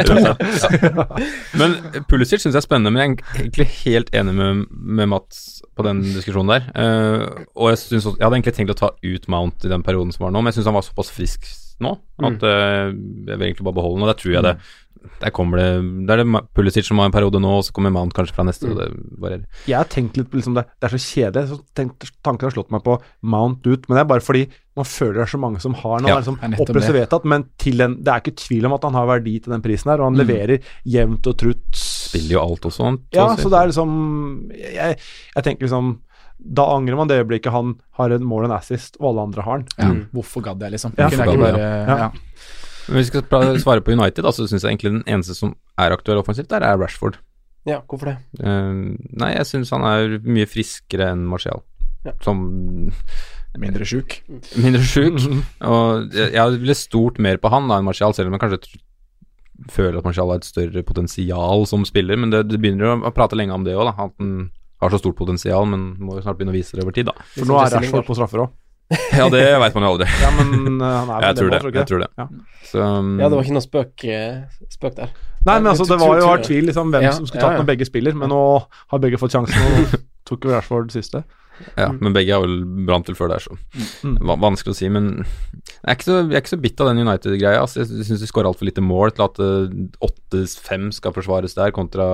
utropstegn. Men Pulisic syns jeg er spennende, men jeg er egentlig helt enig med, med Mats på den diskusjonen der. Uh, og jeg, synes også, jeg hadde egentlig tenkt å ta ut Mount i den perioden som var nå, men jeg syns han var såpass frisk nå at eh, jeg vil egentlig bare beholde den, og der tror jeg det der kommer det Det er det Pulisic som har en periode nå, og så kommer Mount kanskje fra neste. Og det varierer. Jeg har tenkt litt på liksom det, det er så kjedelig. Så tenkt, tanken har slått meg på Mount ut, men det er bare fordi man føler det er så mange som har den. Han Ja, er liksom oppløst og vedtatt, men til den, det er ikke tvil om at han har verdi til den prisen her, og han leverer jevnt og trutt. Spiller jo alt også, han. Ja, så det er liksom Jeg, jeg tenker liksom Da angrer man det øyeblikket han har et mål og en assist, og alle andre har den. Ja, hvorfor gadd jeg, liksom? Ja, jeg bare, ja. Men Hvis vi skal svare på United, da, så syns jeg egentlig den eneste som er aktuell offensivt, der er Rashford. ja, hvorfor det? Uh, nei, jeg syns han er mye friskere enn Martial. Ja. Som Mindre sjuk. mindre sjuk. og jeg, jeg ville stort mer på han da enn Martial, selv om jeg kanskje føler at Martial har et større potensial som spiller. Men det, det begynner å, å prate lenge om det òg, at han har så stort potensial, men må jo snart begynne å vise det over tid, da. For nå er Rashford på straffer òg. Ja, det veit man jo aldri. Ja, men uh, han er Jeg tror det. Jeg tror det. Ja. Så, um, Ja, det var ikke noe spøk, eh, spøk der. Nei, men altså, det var jo har tvil liksom, hvem Ja, som skulle tatt ja. når begge spiller, men nå har begge fått sjansen, og tok jo Rashford siste. Ja, men begge har vel brant til før der, så Mm. Vanskelig å si, men jeg er ikke så, jeg er ikke så bitt av den United-greia. Altså. Jeg syns de skårer altfor lite mål til at eh, 8-5 skal forsvares der, kontra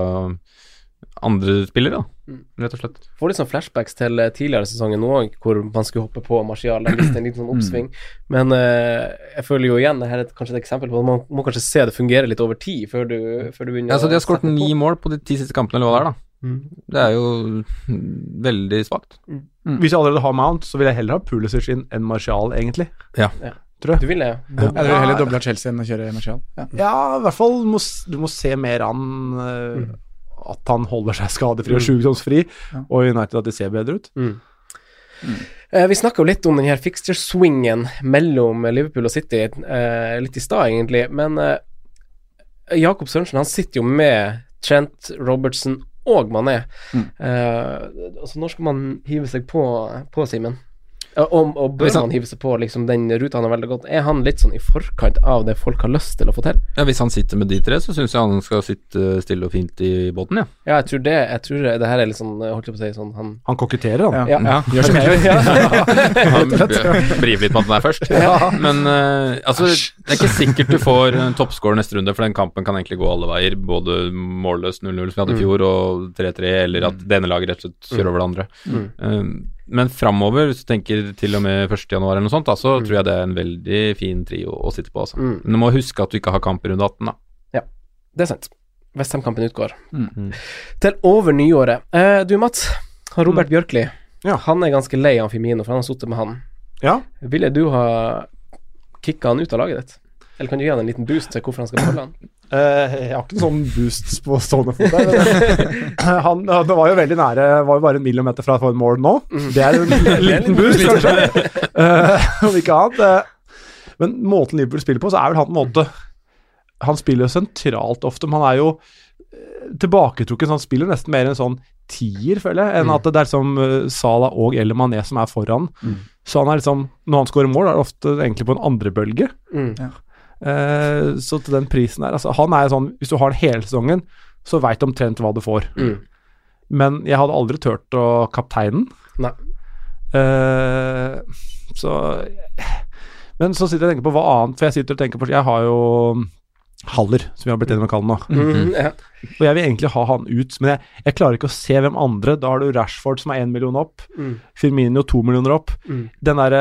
andre spillere, da, rett og slett. Får litt sånn flashbacks til eh, tidligere sesonger nå òg, hvor man skulle hoppe på Martial. En liten sånn oppsving. Men uh, jeg føler jo igjen det her er kanskje et eksempel på at man må kanskje se det fungere litt over tid før du, før du begynner Ja, så De har skåret ni mål på de ti siste kampene eller hva det er, da. Mm. Det er jo mm, veldig svakt. Hvis jeg allerede har Mount, så vil jeg heller ha Pulisic inn enn Martial, egentlig. Ja. Tror jeg. Du vil det, ja? Ja, jeg vil heller doble Chelsea enn å kjøre Martial. Ja. Ja, i hvert fall må, du må se mer an eh, at han holder seg skadefri og Mm. sykdomsfri, Ja. og United at de ser bedre ut. Mm. Eh, vi snakka jo litt om den her fixture-swingen mellom Liverpool og City eh, litt i stad, egentlig. Men eh, Jakob Sørensen han sitter jo med Trent, Robertson og Mané. Mm. Eh, altså når skal man hive seg på, på Simen? Ja, Og, og bør han- man hive seg på liksom, den ruta han har veldig godt? Er han litt sånn i forkant av det folk har lyst til å få til? Ja, Hvis han sitter med de tre, så syns jeg han skal sitte stille og fint i båten, ja. Ja, jeg tror det Jeg tror det, det her er litt sånn Holdt jeg på å si sånn Han Han koketterer, han. Ja. Ja. Gjør som jeg gjør. Han briver litt på at han er først. Men uh, altså, det er ikke sikkert du får en toppscorer neste runde, for den kampen kan egentlig gå alle veier. Både målløst 0-0 som vi hadde i fjor, og 3-3, eller at det ene laget rett og slett kjører over det andre. Mm. Eh, men framover, hvis du tenker til og med 1. januar eller noe sånt, da, så tror jeg det er en veldig fin trio å sitte på. Altså. Mm. Men du må huske at du ikke har kamp i runde 18, da. Ja, Det er sant. Westham-kampen utgår. Mm. Til over nyåret. Eh, du, Mats. Han Robert Bjørkli. Ja. Han er ganske lei av Fimino, for han har sittet med han. Ja. Ville du ha kicka han ut av laget ditt? Eller kan du gi han en liten boost til hvorfor han skal beholde han? Eh, jeg har ikke noen sånn boost på stående fot der. han, det var jo veldig nære, var jo bare en millimeter fra å få en mål nå. Det er en liten boost, kanskje. Eh, Om ikke annet. eh. Men måten Liverpool spiller på, så er vel han på en måte Han spiller jo sentralt ofte, men han er jo eh, tilbaketrukken, så han spiller nesten mer en sånn tier, føler jeg, enn at det er som Sala Salah og eller Mané som er foran. Så han er liksom Når han skårer mål, er det ofte egentlig på en andre bølge. Mm. Eh, så til den prisen her altså, Han er sånn Hvis du har den hele sesongen, så veit du omtrent hva du får. Mm. Men jeg hadde aldri turt å kapteine den. Nei. Eh, så Men så sitter jeg og tenker på hva annet, for jeg sitter og tenker på Jeg har jo Haller, som vi har blitt enige om å kalle den nå. Mm, ja. Og jeg vil egentlig ha han ut, men jeg, jeg klarer ikke å se hvem andre. Da har du Rashford som er én million opp, Mm. Firmino to millioner opp. Mm. Den derre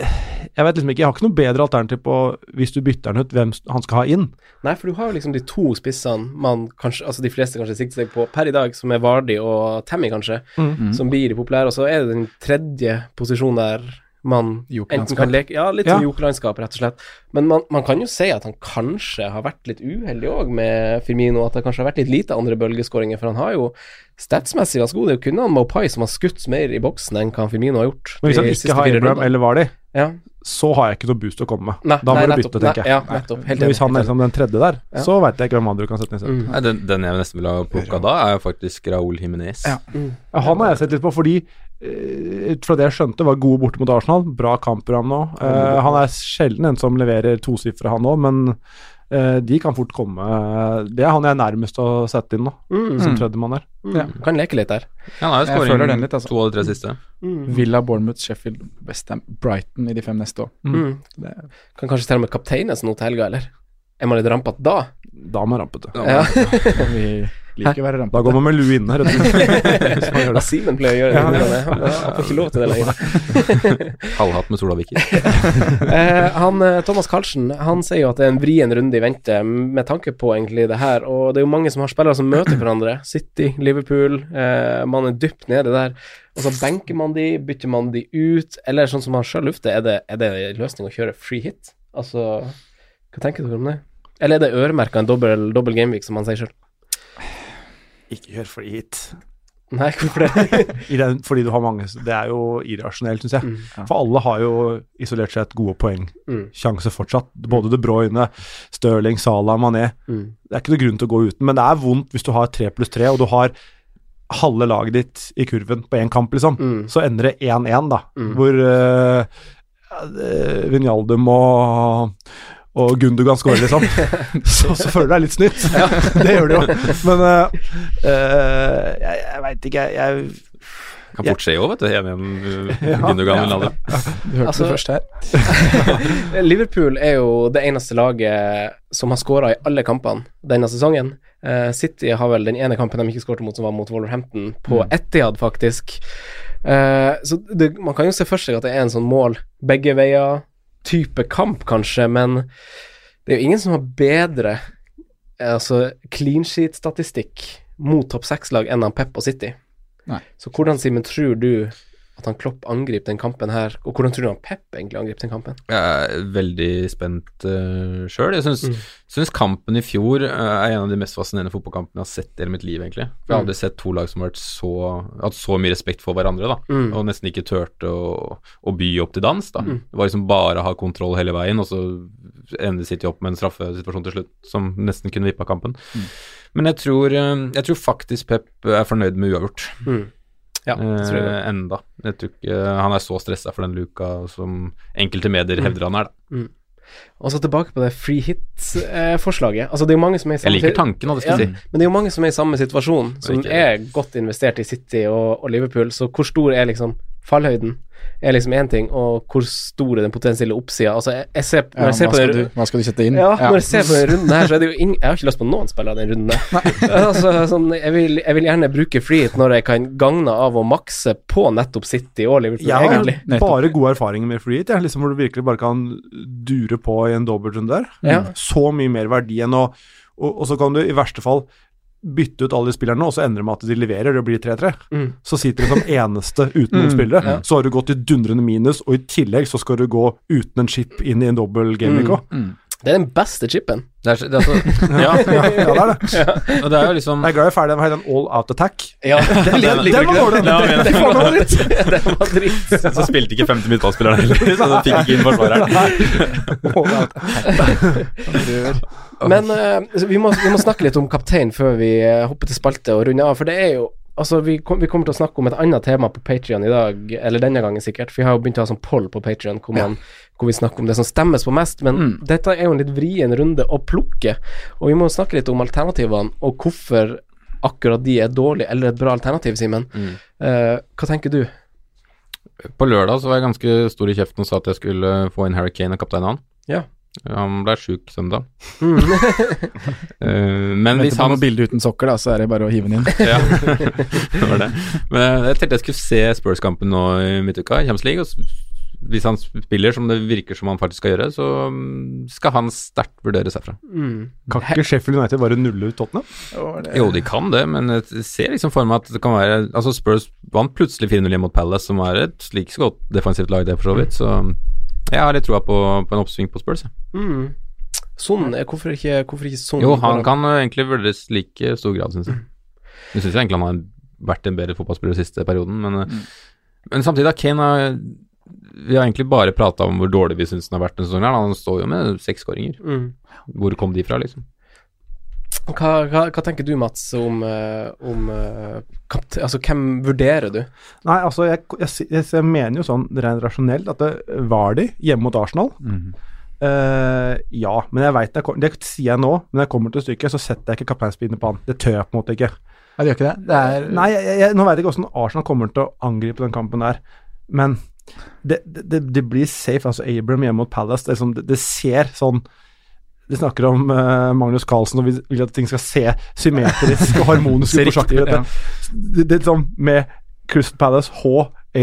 Jeg vet liksom ikke, jeg har ikke noe bedre alternativ på, hvis du bytter den ut, hvem han skal ha inn. Nei, for du har jo liksom de to spissene man kanskje, altså de fleste kanskje sikter seg på per i dag, som er Vardi og Tammy, kanskje, Mm. som blir populære. Og så er det den tredje posisjonen der man enten kan leke Ja, litt Ja. som jokerlandskap, rett og slett. Men man, man kan jo si at han kanskje har vært litt uheldig òg med Firmino, at det kanskje har vært litt lite andre bølgeskåringer, for han har jo statsmessig ganske god. Det er jo kun han Mopai som har skutt mer i boksen enn hva Firmino har gjort. Men hvis han ikke har Abraham eller Vardy, ja. så har jeg ikke noe boost å komme med. Nei, da må nei, du bytte, tenker jeg. Ja, nettopp. Helt Men hvis han er liksom den tredje der, Ja. så veit jeg ikke hvem andre du kan sette ned. Mm. Nei, den, den jeg nesten ville ha plukka da, er jo faktisk Raúl Jiménez. Ja. Ja, han har jeg sett litt på, fordi ut fra det jeg skjønte, var gode borte mot Arsenal. Bra kampprogram nå. Eh, han er sjelden en som leverer tosifre, han òg, men eh, de kan fort komme. Det er han jeg er nærmest å sette inn nå, Mm. som tredjemann her. Mm. Ja. Kan leke litt der. Han har jo Jeg føler den skåring litt, altså. to av de tre siste. Villa, Bournemouth, Sheffield, Westham, Brighton i de fem neste år. Mm. Kan kanskje til og med kapteines nå til helga, eller? Er man litt rampete da? Da er man rampete. Ja. Liker å være Da går man med lue inne, rett og slett. Simen pleier å gjøre det. Ja, han, han får ikke lov til det lenger. Halvhatt med solavikker. Eh, han, eh, Thomas Carlsen han sier jo at det er en vrien runde i vente med tanke på egentlig det her. Og det er jo mange som har spillere som møter hverandre. City, Liverpool. Eh, man er dypt nede der. Og så benker man de, bytter man de ut, eller sånn som han sjøl lufter, er det, er det en løsning å kjøre free hit? Altså, hva tenker dere om det? Eller er det øremerka en dobbel gameweek, som han sier sjøl? Ikke kjør for hit. Nei, hvorfor det? I den, fordi du har mange Det er jo irrasjonelt, syns jeg. For alle har jo isolert sett gode poeng. Mm. Fortsatt. Både De Bruyne, Stirling, Salah, Mané. Mm. Det er ikke noe grunn til å gå uten, men det er vondt hvis du har tre pluss tre, og du har halve laget ditt i kurven på én kamp, liksom. Mm. Så ender det 1-1, da. Mm. Hvor uh, Vinjaldum og og Gundogan scorer, liksom. så, så føler du deg litt snytt. det gjør du jo. Men uh, eh, jeg, jeg veit ikke, jeg, jeg Kan fort skje òg, vet du. 1-1 Gundogan vil ha det. Du hørte Altså- det først her. Liverpool er jo det eneste laget som har skåra i alle kampene denne sesongen. Uh, City har vel den ene kampen de ikke skårte mot, som var mot Wolverhampton, på Etihad, faktisk. Uh, så det, man kan jo se for seg at det er en sånn mål begge veier type kamp, kanskje, men det er jo ingen som har bedre altså clean sheet-statistikk mot topp seks-lag enn han Pep og City. Nei. Så hvordan, Simen, tror du at han Klopp angriper den kampen her, og hvordan tror du han Pep egentlig angriper den kampen? Jeg er veldig spent uh, sjøl. Jeg syns, Mm. syns kampen i fjor uh, er en av de mest fascinerende fotballkampene jeg har sett i hele mitt liv, egentlig. For jeg har aldri sett to lag som har så, hatt så mye respekt for hverandre, da. Mm. Og nesten ikke turte å, å by opp til dans, da. Mm. Det var liksom bare å ha kontroll hele veien, og så ender City opp med en straffesituasjon til slutt som nesten kunne vippa kampen. Mm. Men jeg tror, eh, jeg tror faktisk Pep er fornøyd med uavgjort. Mm. Ja, det jeg. Eh, enda. Jeg tror ikke han er så stressa for den luka som enkelte medier hevder han er, da. Og så tilbake på det free hit-forslaget. altså, det er jo mange som er i Jeg liker tanken, ja, si. Men det er jo mange som er i samme situasjon, som ikke er godt investert i City og, og Liverpool, så hvor stor er liksom fallhøyden? Er liksom én ting, og hvor stor er den potensielle oppsida? Altså, jeg, jeg ser, når Ja, jeg ser hva, på skal den du, hva skal du sette inn? ja, når jeg ser på den runden her, så er det jo ingen Jeg har ikke lyst på noen spillere av den runden altså, sånn, jeg, vil, jeg vil gjerne bruke frihet når jeg kan gagne av å makse på nettopp City og Liverpool, Jeg har egentlig. Bare gode erfaringer med frihet, ja. liksom hvor du virkelig bare kan dure på i en dobbeltrunde der. Ja. Så mye mer verdi enn å og, og så kan du i verste fall bytte ut alle de spillerne, og så ender det med at de leverer, det blir 3-3. Mm. Så sitter du som eneste uten noen spillere. Så har du gått i dundrende minus, og i tillegg så skal du gå uten en chip inn i en dobbel gameweek Mm. Det er den beste chipen. Det er, det er så, ja, Ja, ja, det er det. og det er jo liksom Jeg er glad jeg er ferdig med den all out attack. Ja, den, den- den var dårlig. Ja, den, Det får meg litt. den var dritt. Så spilte ikke femte midtbanespilleren heller, så de fikk ikke inn forsvareren. Men uh, vi, må, vi må snakke litt om kaptein før vi eh, hopper til spalte og runder av. For det er jo Altså, vi, kom, vi kommer til å snakke om et annet tema på Patrion i dag, eller denne gangen sikkert. For vi har jo begynt å ha sånn poll på Patrion hvor, man- hvor vi snakker om det som stemmes på mest. Men dette er jo en litt vrien runde å plukke, og vi må snakke litt om alternativene, og hvorfor akkurat de er dårlige eller et bra alternativ, Simen. Eh, hva tenker du? På lørdag så var jeg ganske stor i kjeften og sa at jeg skulle få inn Harry Kane og kaptein han. Ja. Han ble sjuk søndag. Eh, men hvis på han noe bilde uten sokker, da, så er det bare å hive den inn. ja, det var det. Men jeg tenkte jeg skulle se Spurs-kampen nå i midtuka, i Champions League, og hvis han spiller som det virker som han faktisk skal gjøre, så mm, skal han sterkt vurderes herfra. Mm. Kan ikke Sheffield United bare nulle ut Tottenham? Jo, de kan det, men jeg ser liksom for meg at det kan være Altså, Spurs vant plutselig 4-0 hjemme mot Palace, som er et like så godt defensivt lag, det, for så vidt. Så jeg har litt troa på, på en oppsving på Spurs. Mm. Son, eh, hvorfor ikke, hvorfor ikke Son? Jo, han kan eh, egentlig vurderes like stor grad, syns jeg. Jeg syns egentlig han har vært en bedre fotballspiller siste perioden, men, mm. men samtidig, da, Kane har Vi har egentlig bare prata om hvor dårlig vi syns han har vært denne sesongen. Han står jo med seks skåringer. Mm. Hvor kom de fra, liksom? Hva, hva, hva tenker du, Mats, om, eh, om eh, Altså, hvem vurderer du? Nei, altså, jeg, jeg, jeg, mener jo sånn rent rasjonelt at det var de hjemme mot Arsenal. Eh, ja, men jeg veit det, det sier jeg nå, men når jeg kommer til stykket, så setter jeg ikke kapteinspinnet på han. Det tør jeg på en måte ikke. Nei, det gjør ikke det. Det er Nei, jeg, jeg, nå veit jeg ikke hvordan Arsenal kommer til å angripe den kampen der, men det, det, det blir safe. Altså Abram hjemme mot Palace, det, det, det ser sånn De snakker om uh, Magnus Carlsen og vil, vil at ting skal se symmetrisk og harmonisk ut på sjakk. riktig ut, Det, det, det sånn med Crystal Palace, H,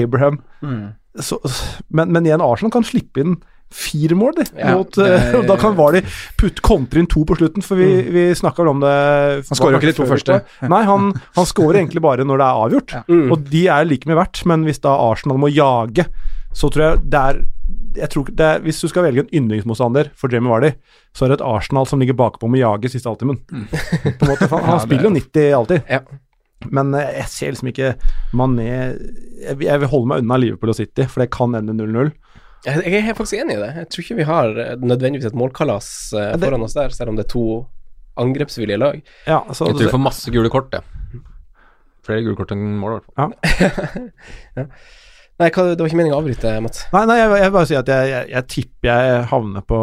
Abraham Mm. så, men, men igjen, Arsenal kan slippe inn fire mål, de. Ja, mot, det- og da kan Vali putte kontre inn to på slutten, for vi, vi snakka vel om det Han skårer jo ikke de to første. Nei, han, han skårer egentlig bare når det er avgjort, Mm. og de er like mye verdt, men hvis da Arsenal må jage, så tror jeg det er jeg tror, det er, Hvis du skal velge en yndlingsmotstander for Jamie Vardy, så er det et Arsenal som ligger bakpå med jage siste halvtimen. Mm. måte, han, han Ja, spiller jo 90 alltid. Ja. Men eh, jeg ser liksom ikke Mané jeg, vil- jeg vil holde meg unna Liverpool og City, for det kan ende 0-0. Jeg, jeg er faktisk enig i det. Jeg tror ikke vi har eh, nødvendigvis et målkalas eh, det- foran oss der, selv om det er to angrepsvillige lag. Ja, så, Jeg tror vi får masse gule kort, jeg. Flere gule kort enn mål, i hvert fall. Nei, hva, det var ikke meningen å avbryte, Mats. Nei, nei, jeg, jeg vil bare si at jeg, jeg, jeg tipper jeg havner på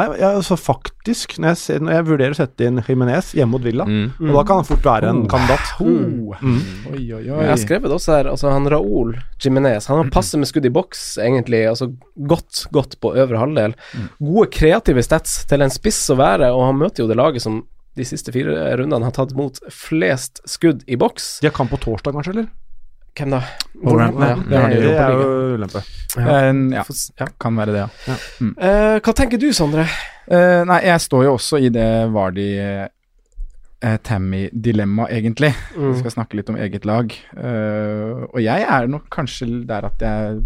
Nei, jeg, altså faktisk, når jeg, ser, når jeg vurderer å sette inn Jimenez hjemme mot Villa, Mm. og da kan han fort være en kandidat. Oh. Mm. Oi, oi, oi. Jeg har skrevet også her, altså han Raoul Jimenez, han har passe med skudd i boks, egentlig, altså godt, godt på øvre halvdel. Gode kreative stats til en spiss å være, og han møter jo det laget som de siste fire rundene har tatt mot flest skudd i boks. De har kamp på torsdag, kanskje, eller? Hvem da? Wolverhampton, ja. Det har det er jo ulempe. Det er Ja, Ja. kan være det, ja. Eh, hva tenker du, Sondre? Uh, nei, jeg står jo også i det Vardy uh, Tammy-dilemma, egentlig. Mm. Vi skal snakke litt om eget lag. Eh, og jeg er nok kanskje der at jeg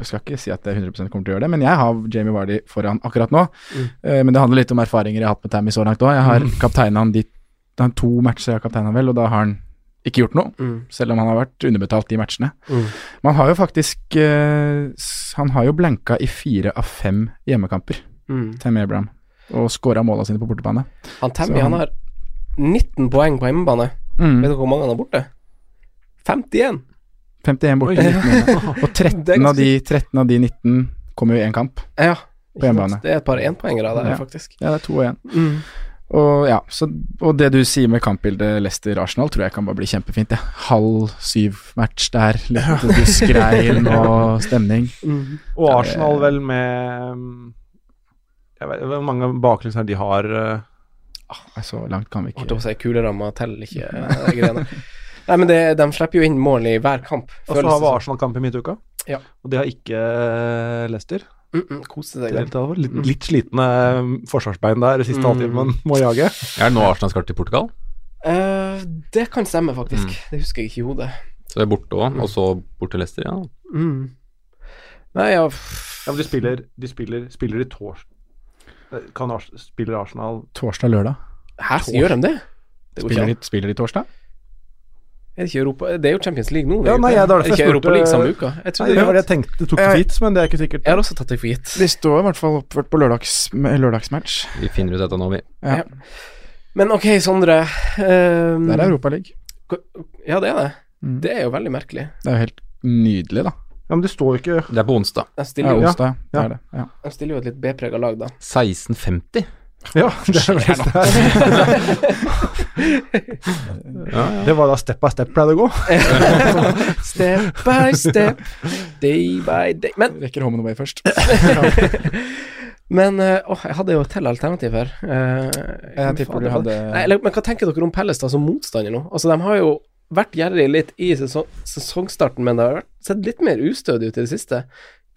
Jeg skal ikke si at jeg 100% kommer til å gjøre det, men jeg har Jamie Vardy foran akkurat nå. Mm. Eh, men det handler litt om erfaringer jeg har hatt med Tammy så langt òg. Jeg har kapteina han dit er to matcher jeg har kapteina vel, og da har han ikke gjort noe. Mm. Selv om han har vært underbetalt de matchene. Mm. Man har jo faktisk eh, Han har jo blanka i fire av fem hjemmekamper, Mm. Tammy Abraham, og scora måla sine på bortebane. Han Tammy, han han- har 19 poeng på hjemmebane. Mm. Vet dere hvor mange han har borte? 51. 51 borte, Oi. 19. Og 13 Det er ganske- av, de, 13 av de 19 kommer jo i én kamp. Ja. På hjemmebane. Det er et par énpoengere der, Ja. faktisk. Ja, det er to og én. Og ja, så, og det du sier med kampbildet Leicester-Arsenal, tror jeg kan bare bli kjempefint. Ja. Halv syv-match der, litt duskregn og stemning. Mm. Og Arsenal vel med mm, Jeg vet hvor mange baklengs de har eh, Så langt kan vi Holdt på ikke å si kuleramma teller ikke de greiene. Nei, men det, de slipper jo inn mål i hver kamp. Og så har vi. Arsenal-kamp i midtuka, Ja. og det har ikke eh, Leicester. Mm -mm, kose seg. er litt, litt, litt slitne eh, forsvarsbein der siste Mm. halvtimen må jage. Er det nå Arsenal skal til Portugal? Eh, det kan stemme, faktisk. Mm. Det husker jeg ikke i hodet. Så det er borte òg, og så bort til Leicester, ja. Mm. Nei, ja Ja, men de spiller, de spiller, spiller de tors... Eh, Kan Ars spiller Arsenal Torsdag-lørdag. Hæ, Tors gjør de det? Det Spiller, de- spiller de torsdag? Er det ikke Europa Det er jo Champions League nå. det Ja, er jo nei, ikke- det er ikke Europa League samme uka. Jeg trodde var det jeg tenkte, det tok det for gitt, men det er ikke sikkert. Jeg har også tatt det for gitt. De står i hvert fall oppført på lørdags, lørdagsmatch. Vi finner ut dette nå, vi. Ja. Ja. Men ok, Sondre. Um, Det er Europaliga. Ja, det er det. Mm. Det er jo veldig merkelig. Det er jo helt nydelig, da. Ja, men det står jo ikke Det er på onsdag. Jeg stiller, jo, onsdag. Det er det. Ja. de stiller jo et litt B-prega lag, da. 1650. Ja, det er det beste ja. Det var da step by step pleide å gå. step by step, day by day Men, Rekker home and away først. men eh, åh, jeg hadde jo et til alternativ her. Eh, Jeg tipper du hadde Nei, eller, men hva tenker dere om Pellestad som motstander nå? Altså, de har jo vært gjerrige litt i sesong, sesongstarten, men det har sett litt mer ustødig ut i det siste.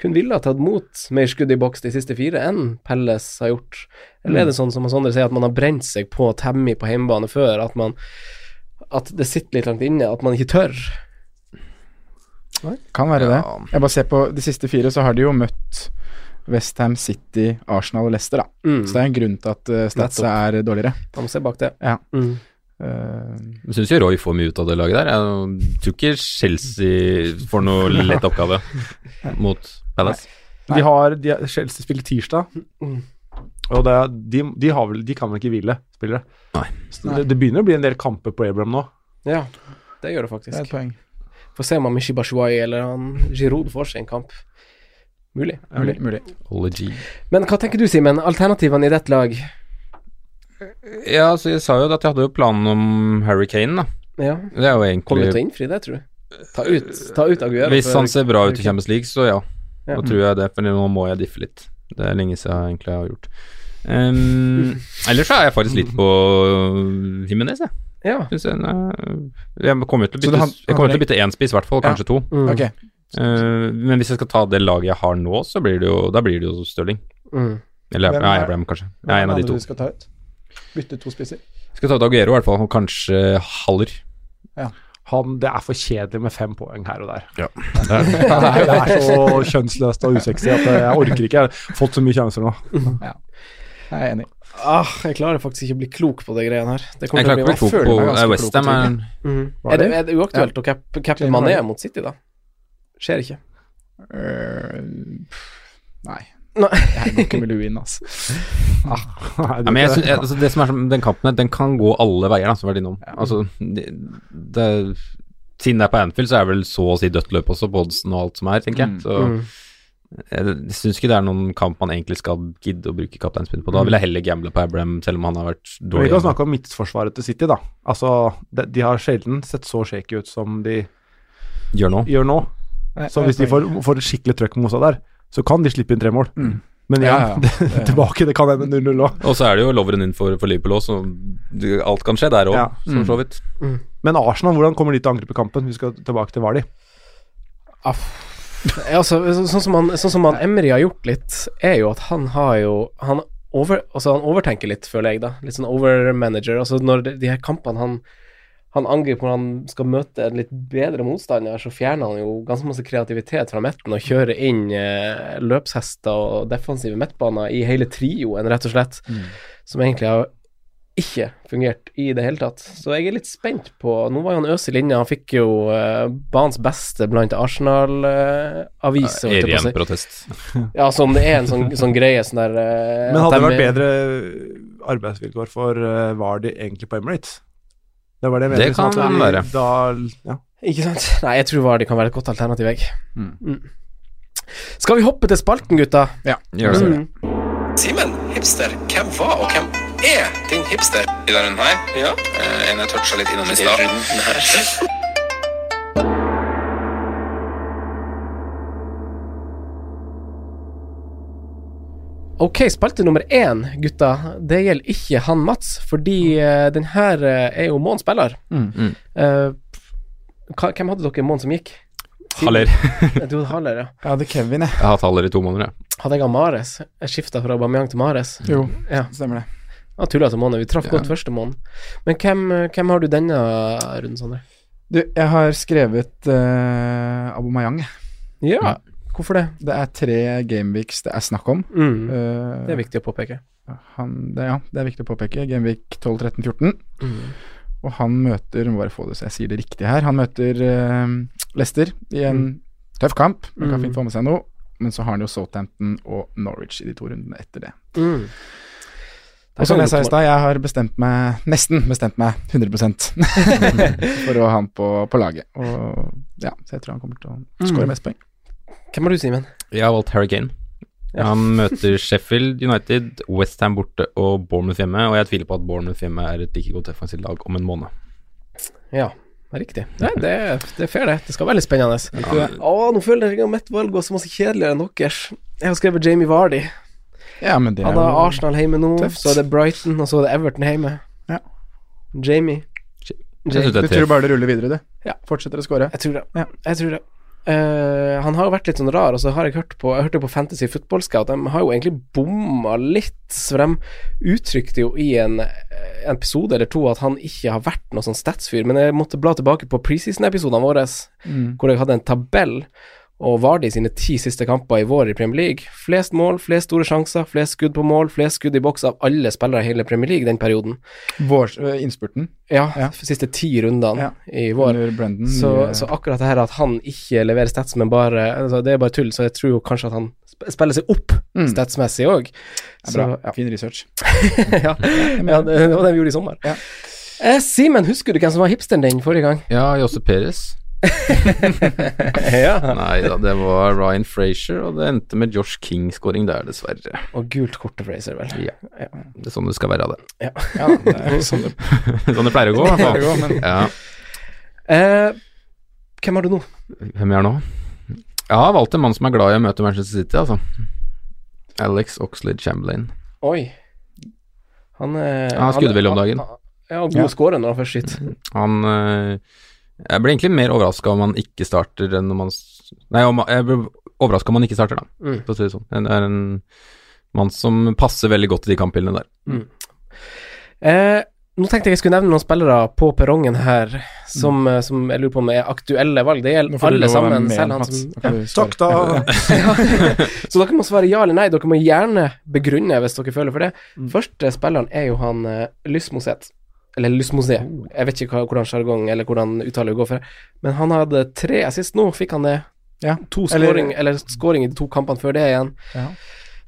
Kun ville ha tatt mot mer skudd i boks de siste fire enn Pelles har gjort? Eller er det sånn som Sondre sier, at man har brent seg på Tammy på hjemmebane før, at man At det sitter litt langt inne, at man ikke tør? Kan være det. Jeg bare ser på de siste fire, så har de jo møtt Westham City, Arsenal og Leicester, da. Mm. Så det er en grunn til at uh, statsa er dårligere. Man må se bak det. Ja. Mm. Eh, Jeg syns jo Roy får mye ut av det laget der. Jeg tror ikke Chelsea får noe lett oppgave mot Palace. De har, de har Chelsea spiller tirsdag, Mm. og det, de, de, har vel, de kan vel ikke hvile spillere? Nei. Så det, det begynner å bli en del kamper på Abraham nå. Ja, det gjør det det er faktisk. et poeng. Får se om han Mishi Bashuai eller han Giroud får seg en kamp. Mulig. Mulig. mulig. mulig. Men hva tenker du, Simen? Alternativene i ditt lag? Ja, så jeg sa jo at jeg hadde jo planen om Harry Kane, da. Ja. Det er jo Kommer du til å innfri det, tror du? Ta ut, ta ut Aguero. Hvis han ser bra ut i Champions League, så ja. Ja. Da tror jeg det, for nå må jeg diffe litt. Det er lenge siden jeg egentlig har gjort. Um, ellers så er jeg faktisk litt på Jimenez, jeg. Ja. Synes jeg, jeg kommer til å bytte, han- jeg kommer han- til å bytte én spiss, i hvert fall. Ja. Kanskje to. Mm. Okay. Uh, men hvis jeg skal ta det laget jeg har nå, så blir det jo Da blir det jo Stirling. Mm. Eller Hvem ja, er- Abraham, kanskje. Hvem er en av de to. du skal ta ut? Bytte to spisser. Skal ta ut Aguero, i hvert fall. Og kanskje Haller. Han, det er for kjedelig med fem poeng her og der. Ja. Det er, det er så kjønnsløst og usexy at jeg orker ikke. Jeg har fått så mye sjanser nå. Jeg er enig. Ah, jeg klarer faktisk ikke å bli klok på de greiene her. Det Jeg klarer ikke å bli klok på ganske eh, Westham. er- Mm. Er, det, det? er det uaktuelt å cappe cappe Mané mot City, da? Skjer ikke. Uh, nei. Nei. Jeg går ikke med lue inn, altså. Nei, Ja, men jeg synes, jeg, altså det som er som den kampen her, den kan gå alle veier, da, som har vært innom. Altså, det, det, siden det er på Anfield, så er det vel så å si dødt løp også på oddsen og alt som er, tenker jeg. Mm. Så Mm. jeg, jeg syns ikke det er noen kamp man egentlig skal gidde å bruke kapteinspinn på. Da vil jeg heller gamble på Abraham, selv om han har vært dårlig. Vi kan snakke om midtforsvaret til City, da. Altså, de, de har sjelden sett så shaky ut som de Gjør nå. gjør nå. Så hvis de får, får skikkelig trøkk med Mosa der, så kan de slippe inn tre mål. Mm. Men Ja, igjen, ja, det, tilbake, det kan hende 0-0 òg. Og så er det jo loveren inn for, for Liverpool òg, så alt kan skje der òg, Ja. Mm. så vidt. Men Arsenal, hvordan kommer de til å angripe kampen? Vi skal tilbake til Vardi. Ja, altså, sånn, som han, sånn som han Emry har gjort litt, er jo at han har jo Han, over, altså, han overtenker litt, føler jeg, da. Litt sånn overmanager. Altså, når de, de her kampene han han angriper når han skal møte en litt bedre motstander, så fjerner han jo ganske masse kreativitet fra midten og kjører inn eh, løpshester og defensive midtbaner i hele trioen, rett og slett, som egentlig har ikke fungert i det hele tatt. Så jeg er litt spent på Nå var jo han i inne, han fikk jo eh, banens beste blant Arsenal-aviser. Er holdt jeg på å ren si. protest. ja, som det er en sånn, sånn greie sånn der eh, Men hadde det vært bedre arbeidsvilkår for uh, Vardi egentlig på Emirates? Det var det jeg mente. Det kan at være. Da, ja. Ikke sant? Nei, jeg tror det kan være et godt alternativ, jeg. Mm. Mm. Skal vi hoppe til spalten, gutta? Ja. Gjør det. Mm. Simen, hipster, hvem var og hvem er din hipster i denne her? Ja. en jeg toucha litt innom i stad. Ok, spalte nummer én, gutta. Det gjelder ikke han Mats, fordi uh, den her uh, er jo Mån spiller. Mm. Mm. Uh, hvem hadde dere Mån som gikk? Haller. Du hadde Haller, ja. Jeg hadde Kevin, jeg. Jeg har hatt Haller i to måneder, jeg. Hadde jeg Mares? Jeg skifta fra Aubameyang til Mares. Jo, Ja, stemmer det. Ja, tulla til måned. Vi traff Ja. godt første måned. Men hvem, hvem har du denne runden, Sondre? Du, jeg har skrevet uh, Abomayang. Ja, hvorfor det? Det er tre gameweeks det er snakk om. Mm. Uh, Det er viktig å påpeke. Han, det, ja, det er viktig å påpeke. Gameweek 12, 13, 14. Mm. Og han møter Må bare få det så jeg sier det riktig her. Han møter uh, Leicester i en tøff kamp. men kan Mm. fint få med seg noe. Men så har han jo Southampton og Norwich i de to rundene etter det. Mm. Og som jeg sa i stad, jeg har bestemt meg Nesten bestemt meg 100 for å ha han på, på laget. Og ja, Så jeg tror han kommer til å skåre Mm. mest poeng. Hvem har du, Simen? Jeg har valgt Harry Kane. Ja. Han møter Sheffield United, Westham borte og Bournemouth hjemme, og jeg tviler på at Bournemouth hjemme er et like godt defensivt lag om en måned. Ja, det er riktig. Nei, det, er- det er fair, det. Det skal være litt spennende. Ja. Å, nå føler jeg at mitt valg var så masse kjedeligere enn deres. Jeg har skrevet Jamie Vardy. Ja, men det er Han har Arsenal hjemme nå, tøft. så er det Brighton, og så er det Everton hjemme. Ja. Jamie. Jeg Du er tror bare det ruller videre, du. Ja. Fortsetter å skåre. Jeg tror det. Ja. Jeg tror det. Eh, han har jo vært litt sånn rar, og så har jeg hørt på Jeg hørte på Fantasy Football Scout, de har jo egentlig bomma litt, for de uttrykte jo i en, en episode eller to at han ikke har vært noe sånn statsfyr, men jeg måtte bla tilbake på preseason-episodene våre, Mm. hvor jeg hadde en tabell og Vardi sine ti siste kamper i vår i Premier League. Flest mål, flest store sjanser, flest skudd på mål, flest skudd i boks av alle spillere i hele Premier League den perioden. Vår, øh, innspurten. Ja, ja. siste ti rundene i vår. Brandon, så, nye- så akkurat det her at han ikke leverer stats, men bare altså, Det er bare tull, så jeg tror jo kanskje at han spiller seg opp Mm. statsmessig òg. Bra. Fin research. ja, ja det, det var det vi gjorde i sommer. Eh, Simen, husker du hvem som var hipsteren din forrige gang? Ja, Josse Perez. ja. Nei da, det var Ryan Frazier, og det endte med Josh King-skåring der, dessverre. Og gult kort til Frazier, vel. Ja. Det er sånn det skal være, det. Ja. Ja, det er sånn det sånn det pleier å gå, i hvert fall. men- Ja. Eh, hvem har du nå? Hvem jeg har nå? Jeg har valgt en mann som er glad i å møte Manchester City, altså. Alex Oxlade Chamberlain. Oi. Han, eh, Han har skuddvilje om dagen. Ja, og god Ja. scorer når han først skyter. Han eh, Jeg ble egentlig mer overraska om man ikke starter enn om man Nei, om, jeg ble overraska om man ikke starter, da, Mm. for å si det sånn. Det er en mann som passer veldig godt i de kampbildene der. Mm. Eh, nå tenkte jeg jeg skulle nevne noen spillere på perrongen her som, mm. som jeg lurer på om er aktuelle valg. Det gjelder alle sammen. med, selv han som ja. Takk, da. Så dere må svare ja eller nei. Dere må gjerne begrunne hvis dere føler for det. Mm. Første spilleren er jo han uh, Lysmoset. Eller Lysmosé. Oh. Jeg vet ikke hva, hvordan sjargong eller hvordan uttale går for. Men han hadde tre assist nå, fikk han det. Ja. To scoring, eller scoring i de to kampene før det igjen. Ja.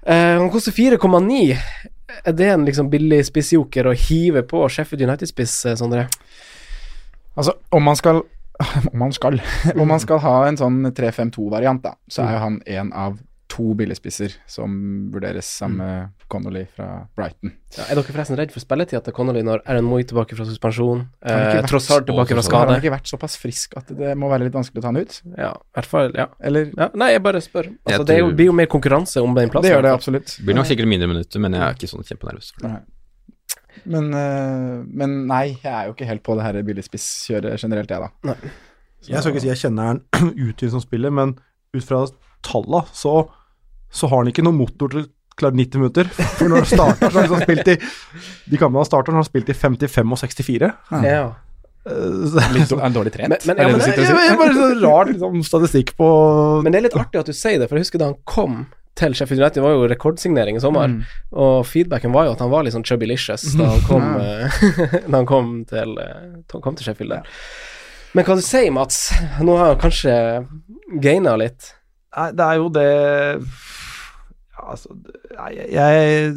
Uh, han koster 4,9. Er det en liksom billig spissjoker å hive på Sheffield United-spiss, eh, Sondre? Altså, om man skal Om man skal Om man skal ha en sånn 3-5-2-variant, da, så er jo han en av to billigspisser som vurderes sammen med Connolly fra Brighton. Ja, er dere forresten redd for spilletida til Connolly når Aaron Moy tilbake fra suspensjon? Eh, Trossard tilbake fra skade. Har han ikke vært såpass frisk at det må være litt vanskelig å ta han ut? Ja, i hvert fall. Ja. Eller ja. Nei, jeg bare spør. Altså, Jeg det er jo, blir jo mer konkurranse om den plassen. Det gjør det absolutt. Det blir nok sikkert mindre minutter, men jeg er ikke sånn kjempenervøs for det. Nei. Men, eh, men nei, jeg er jo ikke helt på det her billigspisskjøret generelt, jeg, da. Jeg skal ikke si jeg kjenner han utvidet som spiller, men ut fra talla så, så har han ikke noen motor til klart klare 90 minutter. For når han starter, så har han liksom spilt i De kampene han starter, så har han spilt i 55 og 64. Ja. Eh, Litt, dårlig trent? Men- men- ja, det men det, det, Det er bare så rart liksom, statistikk på Men det er litt artig at du sier det, for jeg husker da han kom til Sheffield United, det var jo rekordsignering i sommer, Mm. og feedbacken var jo at han var litt sånn chubbylicious da han kom, eh, da han kom, til, eh, da han kom til Sheffield der. Men hva du sier, Mats? Nå har han kanskje gaina litt. Nei, det er jo det Altså, det- jeg, jeg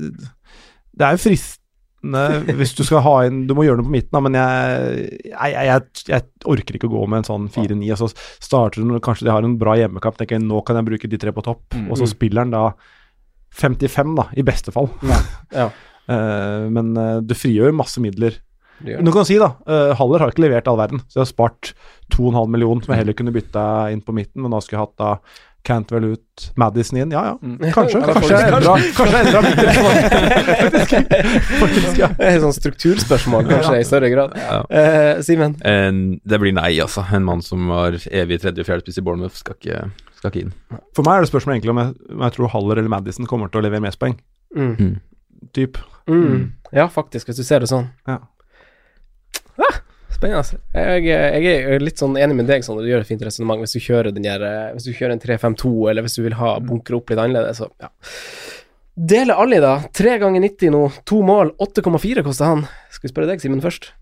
Det er jo fristende hvis du skal ha inn Du må gjøre noe på midten, da, men jeg, jeg, orker ikke å gå med en sånn 4-9, og så starter du når kanskje de har en bra hjemmekamp, tenker jeg nå kan jeg bruke de tre på topp, Mm. og så spiller han da 55, da, i beste fall. Ja. Eh, men det du frigjør masse midler. Det Du kan si da, Uh, Haller har ikke levert all verden, så jeg har spart 2,5 millioner som jeg heller kunne bytta inn på midten, men da skulle jeg hatt da Cantwell ut, Madison inn, ja ja, kanskje. Ja, Kanskje jeg endra Kanskje jeg endra litt. Faktisk, ja. Det et sånt strukturspørsmål, kanskje, i større grad. Ja. Eh, Simen? En, det blir nei, altså. En mann som var evig tredje- og fjerdespiss i Bournemouth, skal ikke, skal ikke inn. For meg er det spørsmålet egentlig om jeg, om jeg tror Haller eller Madison kommer til å levere mest poeng. Mm. Mm. Typ. Mm. Ja, faktisk, hvis du ser det sånn. Ja. Spennende. altså. Jeg, jeg er litt sånn enig med deg, Sander. du gjør et fint resonnement hvis du kjører den der, eh, Hvis du kjører en 3-5-2, eller hvis du vil ha bunkre opp litt annerledes, så ja. Deler alle, da. Tre ganger 90 nå, to mål, 8,4 koster han. Skal vi spørre deg, Simen, først?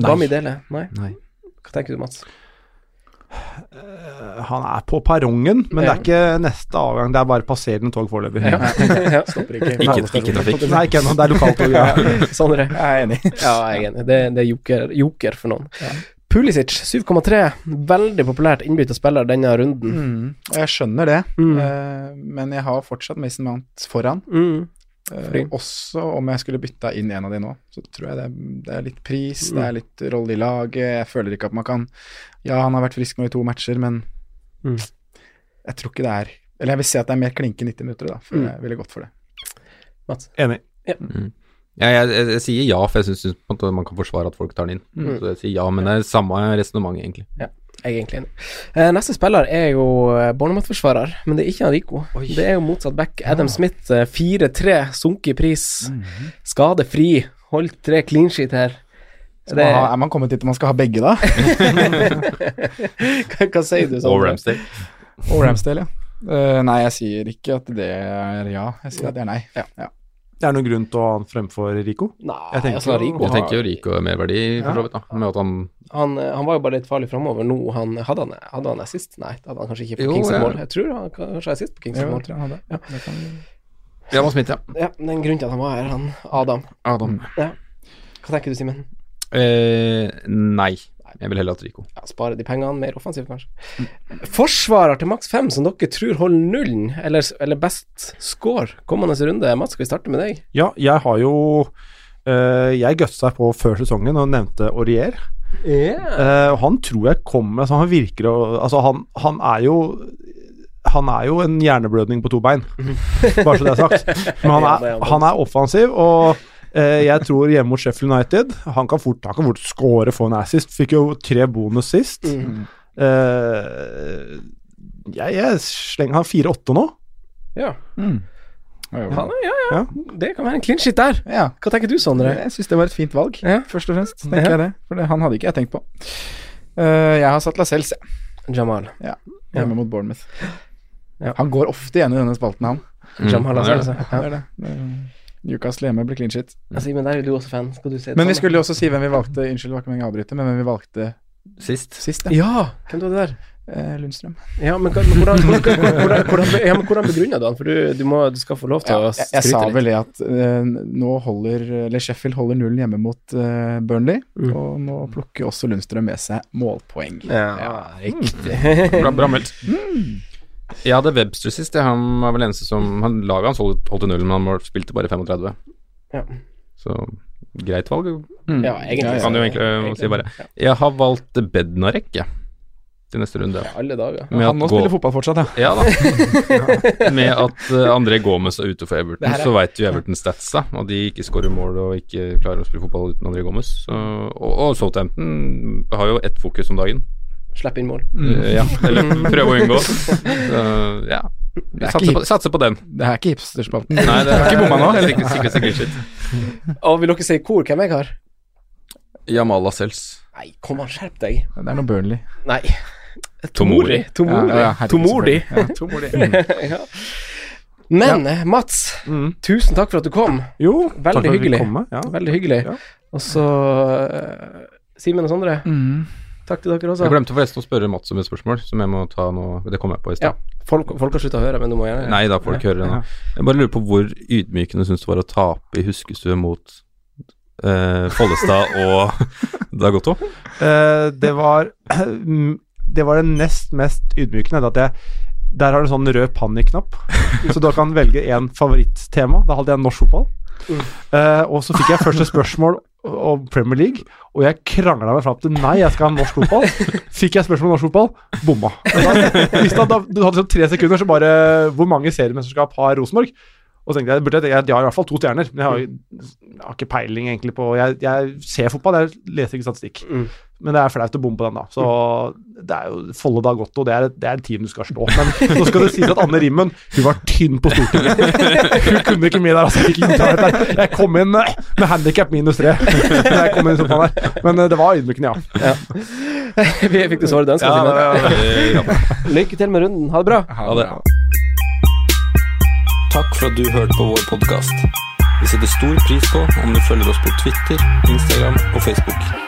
Hva med dele? Nei? Nei. Hva tenker du, Mats? Eh, Han er på perrongen, men det er ikke neste avgang, det er bare passerende tog foreløpig. Ja. Stopper ikke. Ikke, ikke trafikk. Nei, ikke ennå, det er lokaltog. Ja. Sondre? Jeg er enig. Ja, jeg er enig. Det, det er joker, joker for noen. Pulisic 7,3. Veldig populært innbytta spiller denne runden. Mm. Jeg skjønner det, Mm. eh, men jeg har fortsatt Mason Mount foran. Mm. Eh, Fordi? også om jeg skulle bytta inn en av de nå, så tror jeg det, det er litt pris, Mm. det er litt rolle i laget. Jeg føler ikke at man kan Ja, han har vært frisk nå i to matcher, men Mm. jeg tror ikke det er Eller jeg vil si at det er mer klinke 90 minutter, da, for Mm. jeg ville gått for det. Mats? Enig. Mm. Ja, jeg, jeg, jeg sier ja, for jeg syns man kan forsvare at folk tar den inn. Mm. Så jeg sier ja, men det er samme resonnement, egentlig. Jeg er egentlig enig. Eh, neste spiller er jo eh, Bournemouth-forsvarer, men det er ikke Rico. Det er jo motsatt back. Adam Smith, eh, 4-3, sunket i pris. Skadefri. Holdt tre clean sheet her. Det... man ha, er man kommet dit man skal ha begge, da? hva, hva sier du? Og Ramsdale. Og Ramsdale, ja. Uh, nei, jeg sier ikke at det er ja. Jeg sier at det er nei. Ja. Ja. Det er noen grunn til å ha han fremfor Rico? Nei, Jeg tenker altså, Rico Jeg tenker jo Rico er merverdi, for så vidt, da. Med at han Han, eh, han var jo bare litt farlig framover nå. Han, hadde, han, hadde han assist? Nei, det hadde han kanskje ikke på Kings ja. mål. Jeg tror han kanskje assist på Kings Jo, mål. jeg hadde. Ja. Det kan... Ja, ja. Ja, den grunnen til at han var her, han Adam. Adam. Ja. Hva tenker du, Simen? Eh, nei. Jeg vil heller ha Trico. Ja, spare de pengene, mer offensivt, kanskje. Forsvarer til maks fem som dere tror holder nullen, eller, eller best score kommende runde. Mats, skal vi starte med deg? Ja, jeg har jo eh, Jeg gutsa på før sesongen og nevnte Aurier. Eh, Uh, han tror jeg kommer altså Han virker å Altså, han, han er jo han er jo en hjerneblødning på to bein, bare så det er sagt. Men han er han. han er offensiv, og eh, jeg tror hjemme mot Sheffield United Han kan fort, han kan fort score få en assist. Fikk jo tre bonus sist. Mm. Eh, jeg, jeg slenger han 4-8 nå. Ja. Mm. Ja, Ja, ja, ja. Ja. Det kan være en clean shit der. ja. Hva tenker du, Sondre? Jeg syns det var et fint valg, Ja. først og fremst. tenker Ja. jeg det For det, han hadde ikke jeg tenkt på. Uh, jeg har satt Lascelles, jeg. Jamal. Hjemme mot Bournemouth. Ja. Han går ofte igjen i denne spalten, han. Jamal Mm, Lascelles, det er ja. Det er Newcastle hjemme blir clean shit. Ja, men der er jo du også fan. Skal du se det Men vi skulle jo også si hvem vi valgte Unnskyld, det var ikke meningen å avbryte, men hvem vi valgte Sist. sist. ja. Ja, hvem var det der? Eh, Lundstrøm. Ja, men, hvordan, hvordan, hvordan, hvordan, ja, men hvordan begrunner du han? For du, du, må, du skal få lov til Ja, å jeg, jeg sa vel det at uh, nå holder Eller Sheffield holder nullen hjemme mot uh, Burnley, Mm. og nå plukker også Lundstrøm med seg målpoeng. Ja, riktig. Bra, bra meldt. Jeg hadde Webster sist. Han var vel eneste som han, Laget hans holdt, holdt til nullen, men han spilte bare 35. Ja. Så greit valg. Mm. Ja, egentlig. Kan du egentlig egentlig si bare. Ja. Jeg har valgt Bednarek, jeg. Til neste runde. Ja, alle dager. Med Han må spille fotball fortsatt, ja. Ja da. Med at uh, André Gomez er ute for Everton, her er- så veit jo Everton statsa, og de ikke skårer mål og ikke klarer å spille fotball uten André Gomez. Så, og, og Southampton har jo ett fokus om dagen. Slipp inn mål. Uh, ja, eller prøve å unngå. Så, ja. Er satser på, satser på den. Det er ikke hipsterspalten. Nei, det er ikke bomma nå. Sikkert, sikkert, sikkert shit. Og vil dere si hvor hvem jeg har? Jamala Sels Nei, kom an, skjerp deg. Det er noe Burnley. Nei. Tomori. Tomori. Ja, ja, Tomori. Tomori. ja. Men Mats, Mm. tusen takk for at du kom. Jo, Veldig hyggelig. ja. Veldig hyggelig. Ja. Og så uh, Simen og Sondre, Mm. takk til dere også. Jeg glemte forresten å spørre Mats om et spørsmål, som jeg må ta nå. Det kom jeg på i Ja, folk, folk har slutta å høre, men du må gjerne Nei da, folk hører det nå. Jeg bare lurer på hvor ydmykende syns du var å tape i huskestue mot eh, Follestad og Dagotto? Eh, det var Det var det nest mest ydmykende. At jeg, der har du en sånn rød panikknapp, så du kan velge én favorittema. Da hadde jeg norsk fotball. Uh, og så fikk jeg første spørsmål om Premier League, og jeg krangla meg fram til nei, jeg skal ha norsk fotball. Fikk jeg spørsmål om norsk fotball, bomma. Da, da, du hadde sånn tre sekunder, så bare Hvor mange seriemesterskap har Rosenborg? Og så tenkte jeg, burde jeg, jeg, jeg har i hvert fall to stjerner, men jeg har, jeg har ikke peiling egentlig på Jeg, jeg ser fotball, jeg leser ikke statistikk. Mm. Men det er flaut å bomme på den, da. Så det er jo Follo da Gotto, det er, det er et team du skal slå. Men nå skal det sies at Anne Rimmen, hun var tynn på Stortinget. Hun kunne ikke mye der, altså. Jeg, ikke ta der. jeg kom inn eh, med handikap minus tre. Jeg kom inn i sofaen der. Men eh, det var ydmykende, ja. Vi fikk det svaret du ønska, Ja, Simen. Ja. Lykke til med runden. Ha det bra. Ha det. Takk for at du hørte på vår podkast. Vi setter stor pris på om du følger oss på Twitter, Instagram og Facebook.